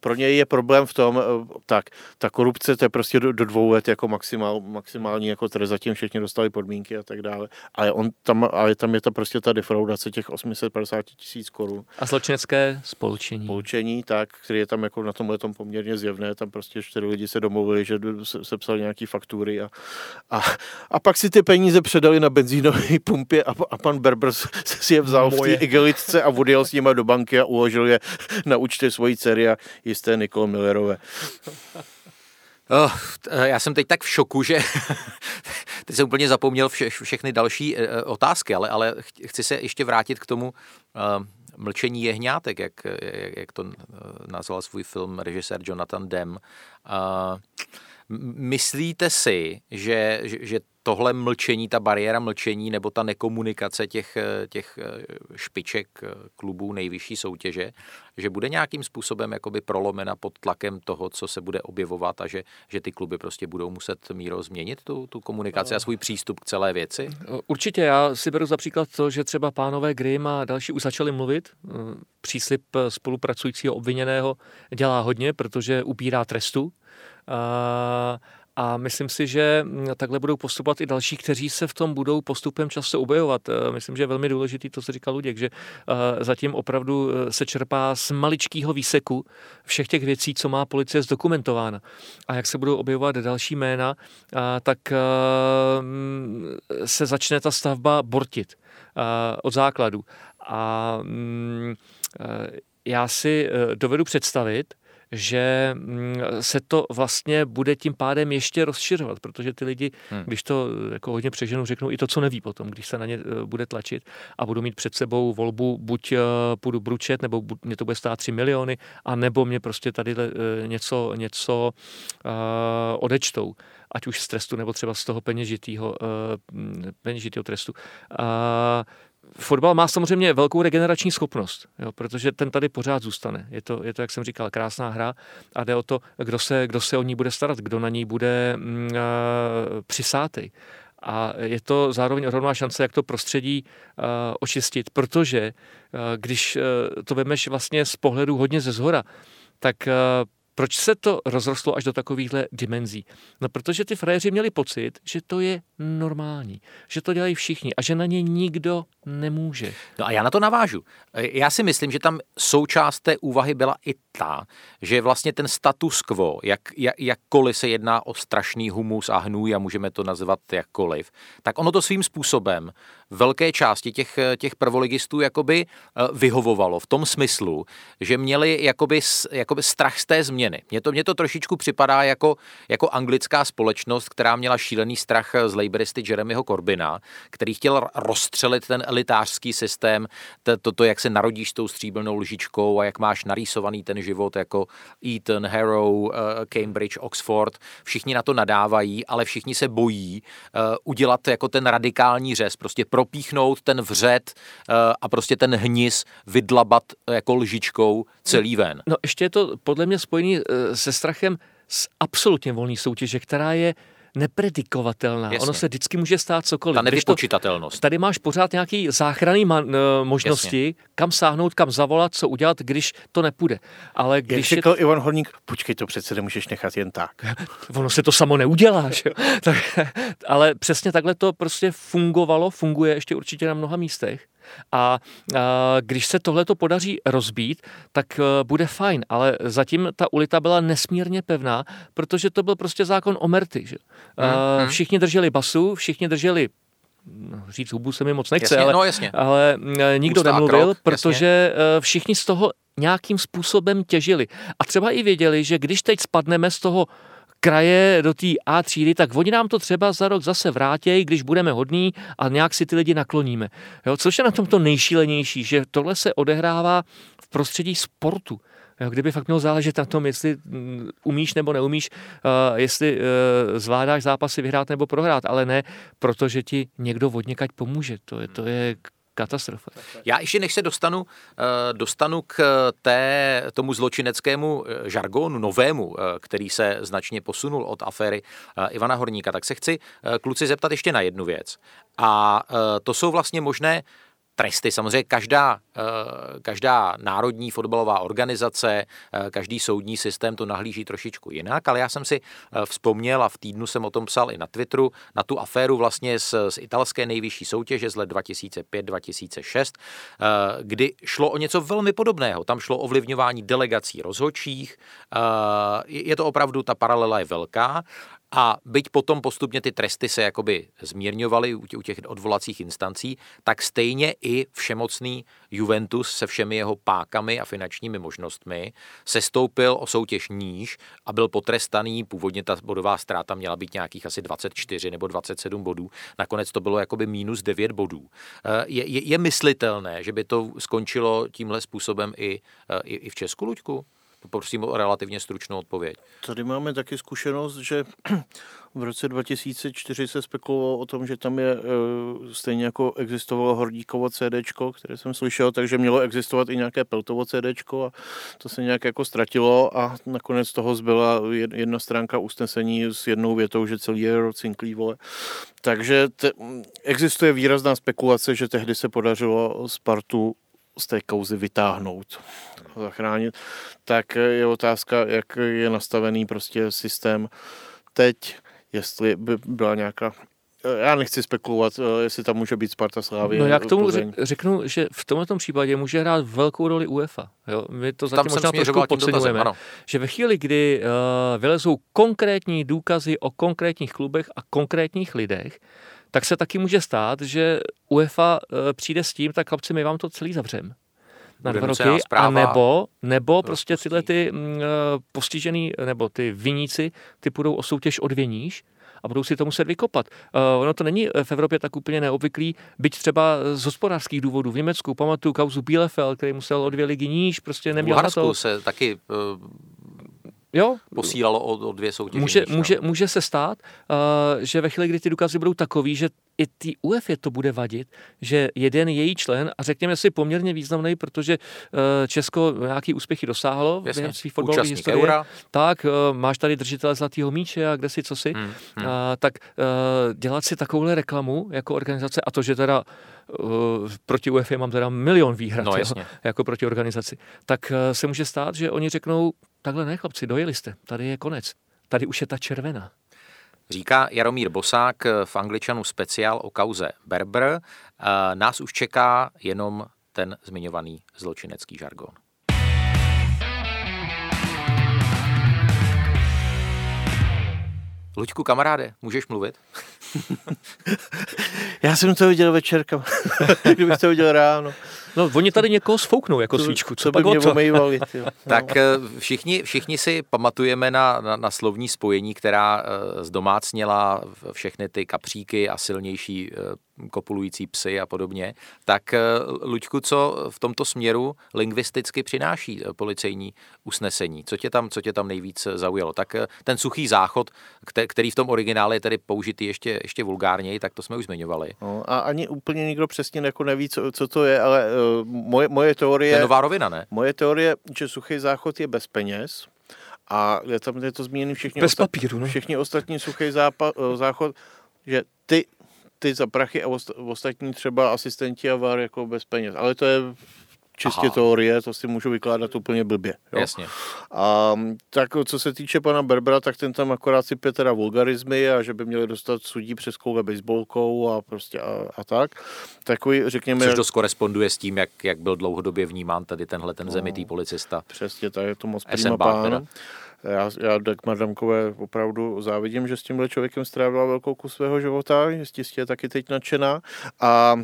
pro něj je problém v tom, eh, tak, ta korupce to je prostě do, do dvou let jako maximál, maximální jako trest, zatím všichni dostali podmínky a tak dále. Ale, on tam, ale tam je to prostě ta defraudace těch 850 tisíc korun. A zločinecké spolčení. Spolčení, tak, který je tam jako na tomhle tom poměrně zjevné, tam prostě čtyři lidi se domluvili, že se, sepsali nějaký faktury a, a, a, pak si ty peníze předali na benzínové pumpě a, a pan Berber si je vzal Moje. v té igelitce a odjel s nimi do banky a uložil je na účty svojí dcery a jisté Nikol Millerové. Oh, já jsem teď tak v šoku, že teď jsem úplně zapomněl vše, všechny další uh, otázky, ale, ale chci se ještě vrátit k tomu uh, mlčení jehňátek, jak, jak, jak to nazval svůj film režisér Jonathan Demme. Uh, myslíte si, že, že, tohle mlčení, ta bariéra mlčení nebo ta nekomunikace těch, těch špiček klubů nejvyšší soutěže, že bude nějakým způsobem jakoby prolomena pod tlakem toho, co se bude objevovat a že, že ty kluby prostě budou muset míro změnit tu, tu komunikaci a svůj přístup k celé věci? Určitě, já si beru za příklad to, že třeba pánové Grimm a další už začali mluvit. Příslip spolupracujícího obviněného dělá hodně, protože upírá trestu. A myslím si, že mm, takhle budou postupovat i další, kteří se v tom budou postupem často objevovat. Myslím, že je velmi důležitý to, co říkal Luděk, že zatím opravdu se čerpá z maličkého výseku všech těch věcí, co má policie zdokumentována. A jak se budou objevovat další jména, tak mm, se začne ta stavba bortit od základu. A mm, já si dovedu představit, že mm, se to vlastně bude tím pádem ještě rozšiřovat, protože ty lidi, hmm. když to jako hodně přeženou, řeknou i to, co neví potom, když se na ně eh, bude tlačit a budou mít před sebou volbu, buď eh, půjdu bručet, nebo mě to bude stát 3 miliony, a nebo mě prostě tady eh, něco, něco uh, odečtou ať už z trestu, nebo třeba z toho peněžitého, uh, peněžitého trestu. Uh, fotbal má samozřejmě velkou regenerační schopnost, jo, protože ten tady pořád zůstane. Je to, je to, jak jsem říkal, krásná hra a jde o to, kdo se, kdo se o ní bude starat, kdo na ní bude mm, uh, přisátej. A je to zároveň ohromná šance, jak to prostředí uh, očistit, protože uh, když uh, to vemeš vlastně z pohledu hodně ze zhora, tak proč se to rozrostlo až do takovýchhle dimenzí? No protože ty frajeři měli pocit, že to je normální, že to dělají všichni a že na ně nikdo nemůže. No a já na to navážu. Já si myslím, že tam součást té úvahy byla i ta, že vlastně ten status quo, jak, jak, jakkoliv se jedná o strašný humus a hnůj a můžeme to nazvat jakkoliv, tak ono to svým způsobem velké části těch, těch prvoligistů jakoby eh, vyhovovalo v tom smyslu, že měli jakoby, jakoby strach z té změny. Mně to, to trošičku připadá jako, jako anglická společnost, která měla šílený strach z laboristy Jeremyho Corbina, který chtěl rozstřelit ten elitářský systém, toto, to, jak se narodíš s tou stříbrnou lžičkou a jak máš narýsovaný ten život jako Eton, Harrow, eh, Cambridge, Oxford. Všichni na to nadávají, ale všichni se bojí eh, udělat jako ten radikální řez, prostě propíchnout ten vřet eh, a prostě ten hnis vydlabat jako lžičkou celý ven. No ještě je to podle mě spojený se strachem z absolutně volné soutěže, která je nepredikovatelná. Jasně. Ono se vždycky může stát cokoliv. Ta nevypočitatelnost. tady máš pořád nějaký záchranný man, uh, možnosti, Jasně. kam sáhnout, kam zavolat, co udělat, když to nepůjde. Ale když Jak řekl je... Ivan Horník, počkej, to přece nemůžeš nechat jen tak. ono se to samo neudělá, že? tak, ale přesně takhle to prostě fungovalo, funguje ještě určitě na mnoha místech. A, když se tohle to podaří rozbít, tak uh, bude fajn, ale zatím ta ulita byla nesmírně pevná, protože to byl prostě zákon o merty. Že? Uh, všichni drželi basu, všichni drželi no, říct hubu se mi moc nechce, jasně, ale, no, jasně. ale nikdo Ústa nemluvil, krok, protože jasně. všichni z toho nějakým způsobem těžili. A třeba i věděli, že když teď spadneme z toho kraje do té A třídy, tak oni nám to třeba za rok zase vrátí, když budeme hodní a nějak si ty lidi nakloníme. Jo, což je na tom to nejšílenější, že tohle se odehrává v prostředí sportu. Jo, kdyby fakt mělo záležet na tom, jestli mm, umíš nebo neumíš, uh, jestli uh, zvládáš zápasy vyhrát nebo prohrát, ale ne, protože ti někdo vodněkať pomůže. To je, to je katastrofa. Já ještě než se dostanu, eh, dostanu k té, tomu zločineckému eh, žargonu novému, eh, který se značně posunul od aféry Ivana Horníka, tak se chci kluci zeptat ještě na jednu věc. A to jsou vlastně možné tresty. Samozřejmě každá, eh, každá národní fotbalová organizace, eh, každý soudní systém to nahlíží trošičku jinak, ale já jsem si eh, vzpomněl a v týdnu jsem o tom psal i na Twitteru, na tu aféru vlastně z, z italské nejvyšší soutěže z let 2005-2006, kdy šlo o něco velmi podobného. Tam šlo o ovlivňování delegací rozhodčích. Je to opravdu, ta paralela je velká a byť potom postupně ty tresty se jakoby zmírňovaly u těch odvolacích instancí, tak stejně i všemocný Juventus se všemi jeho pákami a finančními možnostmi se stoupil o soutěž níž a byl potrestaný. Původně ta bodová ztráta měla být nějakých asi 24 nebo 27 bodů. Nakonec to bylo jakoby minus 9 bodů. Eh, je, je, je myslitelné, že by to skončilo tímhle způsobem i, eh, i, i v Česku, Luďku? Poprosím o relativně stručnou odpověď. Tady máme taky zkušenost, že v roce 2004 se spekulovalo o tom, že tam je e, stejně jako existovalo Hordíkovo CD, které jsem slyšel, takže mělo existovat i nějaké Peltovo CD a to se nějak jako ztratilo a nakonec toho zbyla jedna stránka usnesení s jednou větou, že celý je cinklý, vole. Takže te, existuje výrazná spekulace, že tehdy se podařilo Spartu z té kauzy vytáhnout zachránit, tak je otázka, jak je nastavený prostě systém teď, jestli by byla nějaká já nechci spekulovat, jestli tam může být Sparta Slávy. No já k tomu Plzeň. řeknu, že v tomto případě může hrát velkou roli UEFA. Jo? My to zatím tam možná trošku podceňujeme, dotazem, že ve chvíli, kdy uh, vylezou konkrétní důkazy o konkrétních klubech a konkrétních lidech, tak se taky může stát, že UEFA uh, přijde s tím, tak chlapci, my vám to celý zavřem na dva roky, a nebo, nebo prostě tyhle ty uh, postižený, nebo ty viníci, ty půjdou o soutěž od věníš a budou si to muset vykopat. Uh, ono to není v Evropě tak úplně neobvyklý, byť třeba z hospodářských důvodů. V Německu pamatuju kauzu Bielefeld, který musel o dvě ligy níž, prostě neměl na to. se taky uh jo. posílalo o, o dvě soutěže. Může, může, může se stát, uh, že ve chvíli, kdy ty důkazy budou takový, že i ty UEFA to bude vadit, že jeden její člen, a řekněme si poměrně významný, protože uh, Česko nějaký úspěchy dosáhlo Jasně, během svých fotbalové historie, eura. tak uh, máš tady držitele zlatého míče a kde si co si, hmm, hmm. Uh, tak uh, dělat si takovouhle reklamu jako organizace a to, že teda uh, proti UEFA mám teda milion výhrad no, jo, jako proti organizaci, tak uh, se může stát, že oni řeknou, takhle ne chlapci, dojeli jste, tady je konec, tady už je ta červená. Říká Jaromír Bosák v Angličanu speciál o kauze Berber. Nás už čeká jenom ten zmiňovaný zločinecký žargon. Luďku, kamaráde, můžeš mluvit? Já jsem to viděl večerka, kdybych to viděl ráno. No, oni tady někoho sfouknou jako to, svíčku. Co, co by mě omejvali, no. Tak eh, všichni, všichni si pamatujeme na, na, na slovní spojení, která uh, zdomácněla všechny ty kapříky a silnější uh, kopulující psy a podobně. Tak uh, Luďku, co v tomto směru lingvisticky přináší policejní usnesení? Co tě tam, co tě tam nejvíc zaujalo? Tak ten suchý záchod, který v tom originále je tedy použitý ještě, ještě vulgárněji, tak to jsme už zmiňovali. No, a ani úplně nikdo přesně jako neví, co, co to je, ale moje, moje teorie... To je nová rovina, ne? Moje teorie, že suchý záchod je bez peněz a je tam je to zmíněný všichni, bez papíru, no? všichni ostatní suchý zápa, eh, záchod, že ty, ty za prachy a ostatní třeba asistenti a var jako bez peněz. Ale to je čistě Aha. teorie, to si můžu vykládat úplně blbě. Jo? Jasně. A tak co se týče pana Berbera, tak ten tam akorát sypě teda vulgarizmy a že by měli dostat sudí přes koule baseballkou a prostě a, a tak. Takový, řekněme... Což dost koresponduje s tím, jak, jak byl dlouhodobě vnímán tady tenhle ten no, zemitý policista. Přesně, tak je to moc prima pán. Já, já Dagmar Damkové opravdu závidím, že s tímhle člověkem strávila velkou kus svého života, jistě je taky teď nadšená. A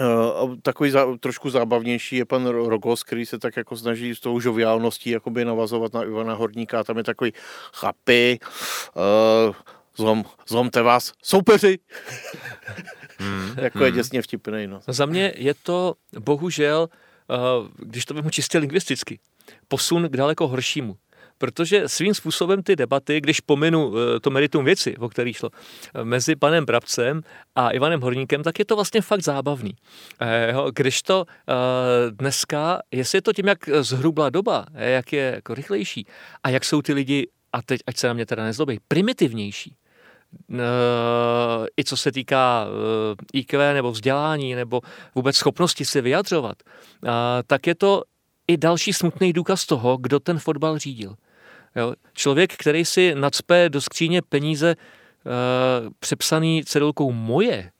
Uh, takový zá, trošku zábavnější je pan Rogos, který se tak jako snaží s tou žoviálností jakoby navazovat na Ivana Horníka a tam je takový chapy, uh, zlom, zlomte vás, soupeři. Hmm. jako je hmm. děsně vtipný. No. Za mě je to bohužel, uh, když to vezmu čistě lingvisticky, posun k daleko horšímu protože svým způsobem ty debaty, když pominu eh, to meritum věci, o který šlo, eh, mezi panem Brabcem a Ivanem Horníkem, tak je to vlastně fakt zábavný. Eh, když to dneska, jestli je to tím, jak zhrubla doba, jak je jako rychlejší a jak jsou ty lidi, a teď ať se na mě teda nezlobí, primitivnější, i co se týká IQ nebo vzdělání nebo vůbec schopnosti se vyjadřovat, tak je to i další smutný důkaz toho, kdo ten fotbal řídil. Jo? Člověk, který si nadspe do skříně peníze uh, přepsaný cedulkou moje,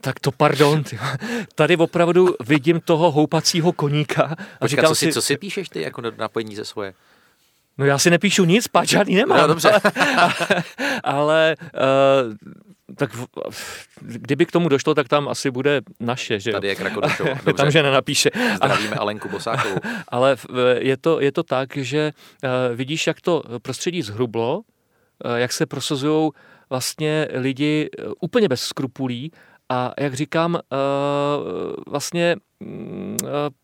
tak to pardon, ty. tady opravdu vidím toho houpacího koníka. A Počka, říkám co si, si, co si píšeš ty jako na peníze svoje? No já si nepíšu nic, páč žádný nemám. No, dobře. ale uh, tak v, kdyby k tomu došlo, tak tam asi bude naše, že Tady je Krakodošova, dobře. tam, že nenapíše. Zdravíme Alenku Bosákovou. Ale je to, je to tak, že uh, vidíš, jak to prostředí zhrublo, uh, jak se prosazují vlastně lidi uh, úplně bez skrupulí a jak říkám, vlastně uh,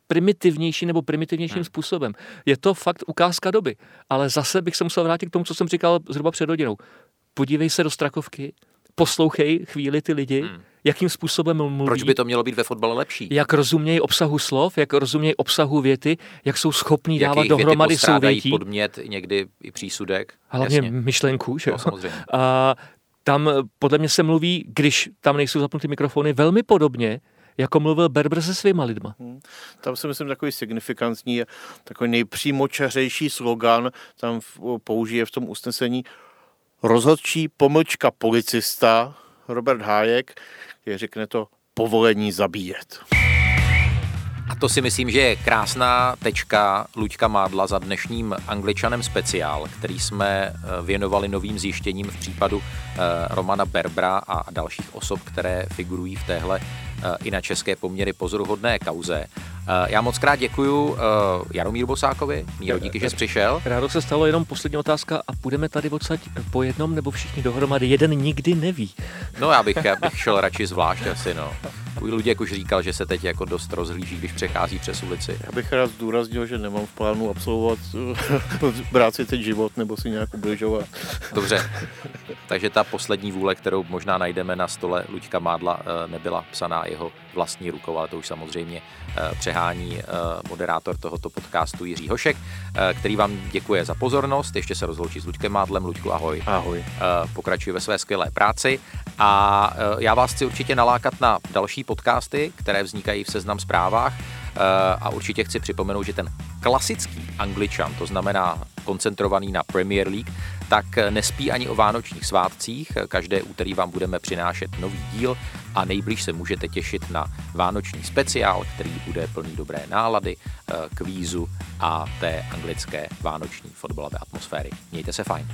primitivnější nebo primitivnějším hmm. způsobem. Je to fakt ukázka doby, ale zase bych se musel vrátit k tomu, co jsem říkal zhruba před hodinou. Podívej se do Strakovky, poslouchej chvíli ty lidi, hmm. jakým způsobem mluví. Proč by to mělo být ve fotbale lepší? Jak rozumějí obsahu slov, jak rozumějí obsahu věty, jak jsou schopní dávat Jakých dohromady souvětí. podmět, někdy i přísudek. Hlavně Jasně. myšlenku, že no, samozřejmě. A tam podle mě se mluví, když tam nejsou zapnuty mikrofony, velmi podobně, jako mluvil Berber se svýma lidma. Hmm. Tam si myslím takový signifikantní, takový nejpřímočařejší slogan, tam použije v tom usnesení rozhodčí pomlčka policista Robert Hájek, který řekne to povolení zabíjet. A to si myslím, že je krásná tečka Luďka Mádla za dnešním Angličanem speciál, který jsme eh, věnovali novým zjištěním v případu eh, Romana Berbra a dalších osob, které figurují v téhle i na české poměry pozoruhodné kauze. Já moc krát děkuju Jaromíru Bosákovi. Míro, díky, že jsi přišel. Rádo se stalo jenom poslední otázka a půjdeme tady odsaď po jednom nebo všichni dohromady. Jeden nikdy neví. No já bych, já bych šel radši zvlášť asi, no. Luděk už říkal, že se teď jako dost rozhlíží, když přechází přes ulici. Já bych rád zdůraznil, že nemám v plánu absolvovat, brát si teď život nebo si nějak ubližovat. Dobře, takže ta poslední vůle, kterou možná najdeme na stole Luďka Mádla, eh, nebyla psaná jeho vlastní rukou, ale to už samozřejmě eh, přehání eh, moderátor tohoto podcastu Jiří Hošek, který vám děkuje za pozornost. Ještě se rozloučí s Luďkem Mádlem. Luďku, ahoj. Ahoj. Pokračuji ve své skvělé práci a já vás chci určitě nalákat na další podcasty, které vznikají v Seznam zprávách a určitě chci připomenout, že ten klasický angličan, to znamená koncentrovaný na Premier League, tak nespí ani o vánočních svátcích. Každé úterý vám budeme přinášet nový díl a nejblíž se můžete těšit na vánoční speciál, který bude plný dobré nálady, kvízu a té anglické vánoční fotbalové atmosféry. Mějte se fajn.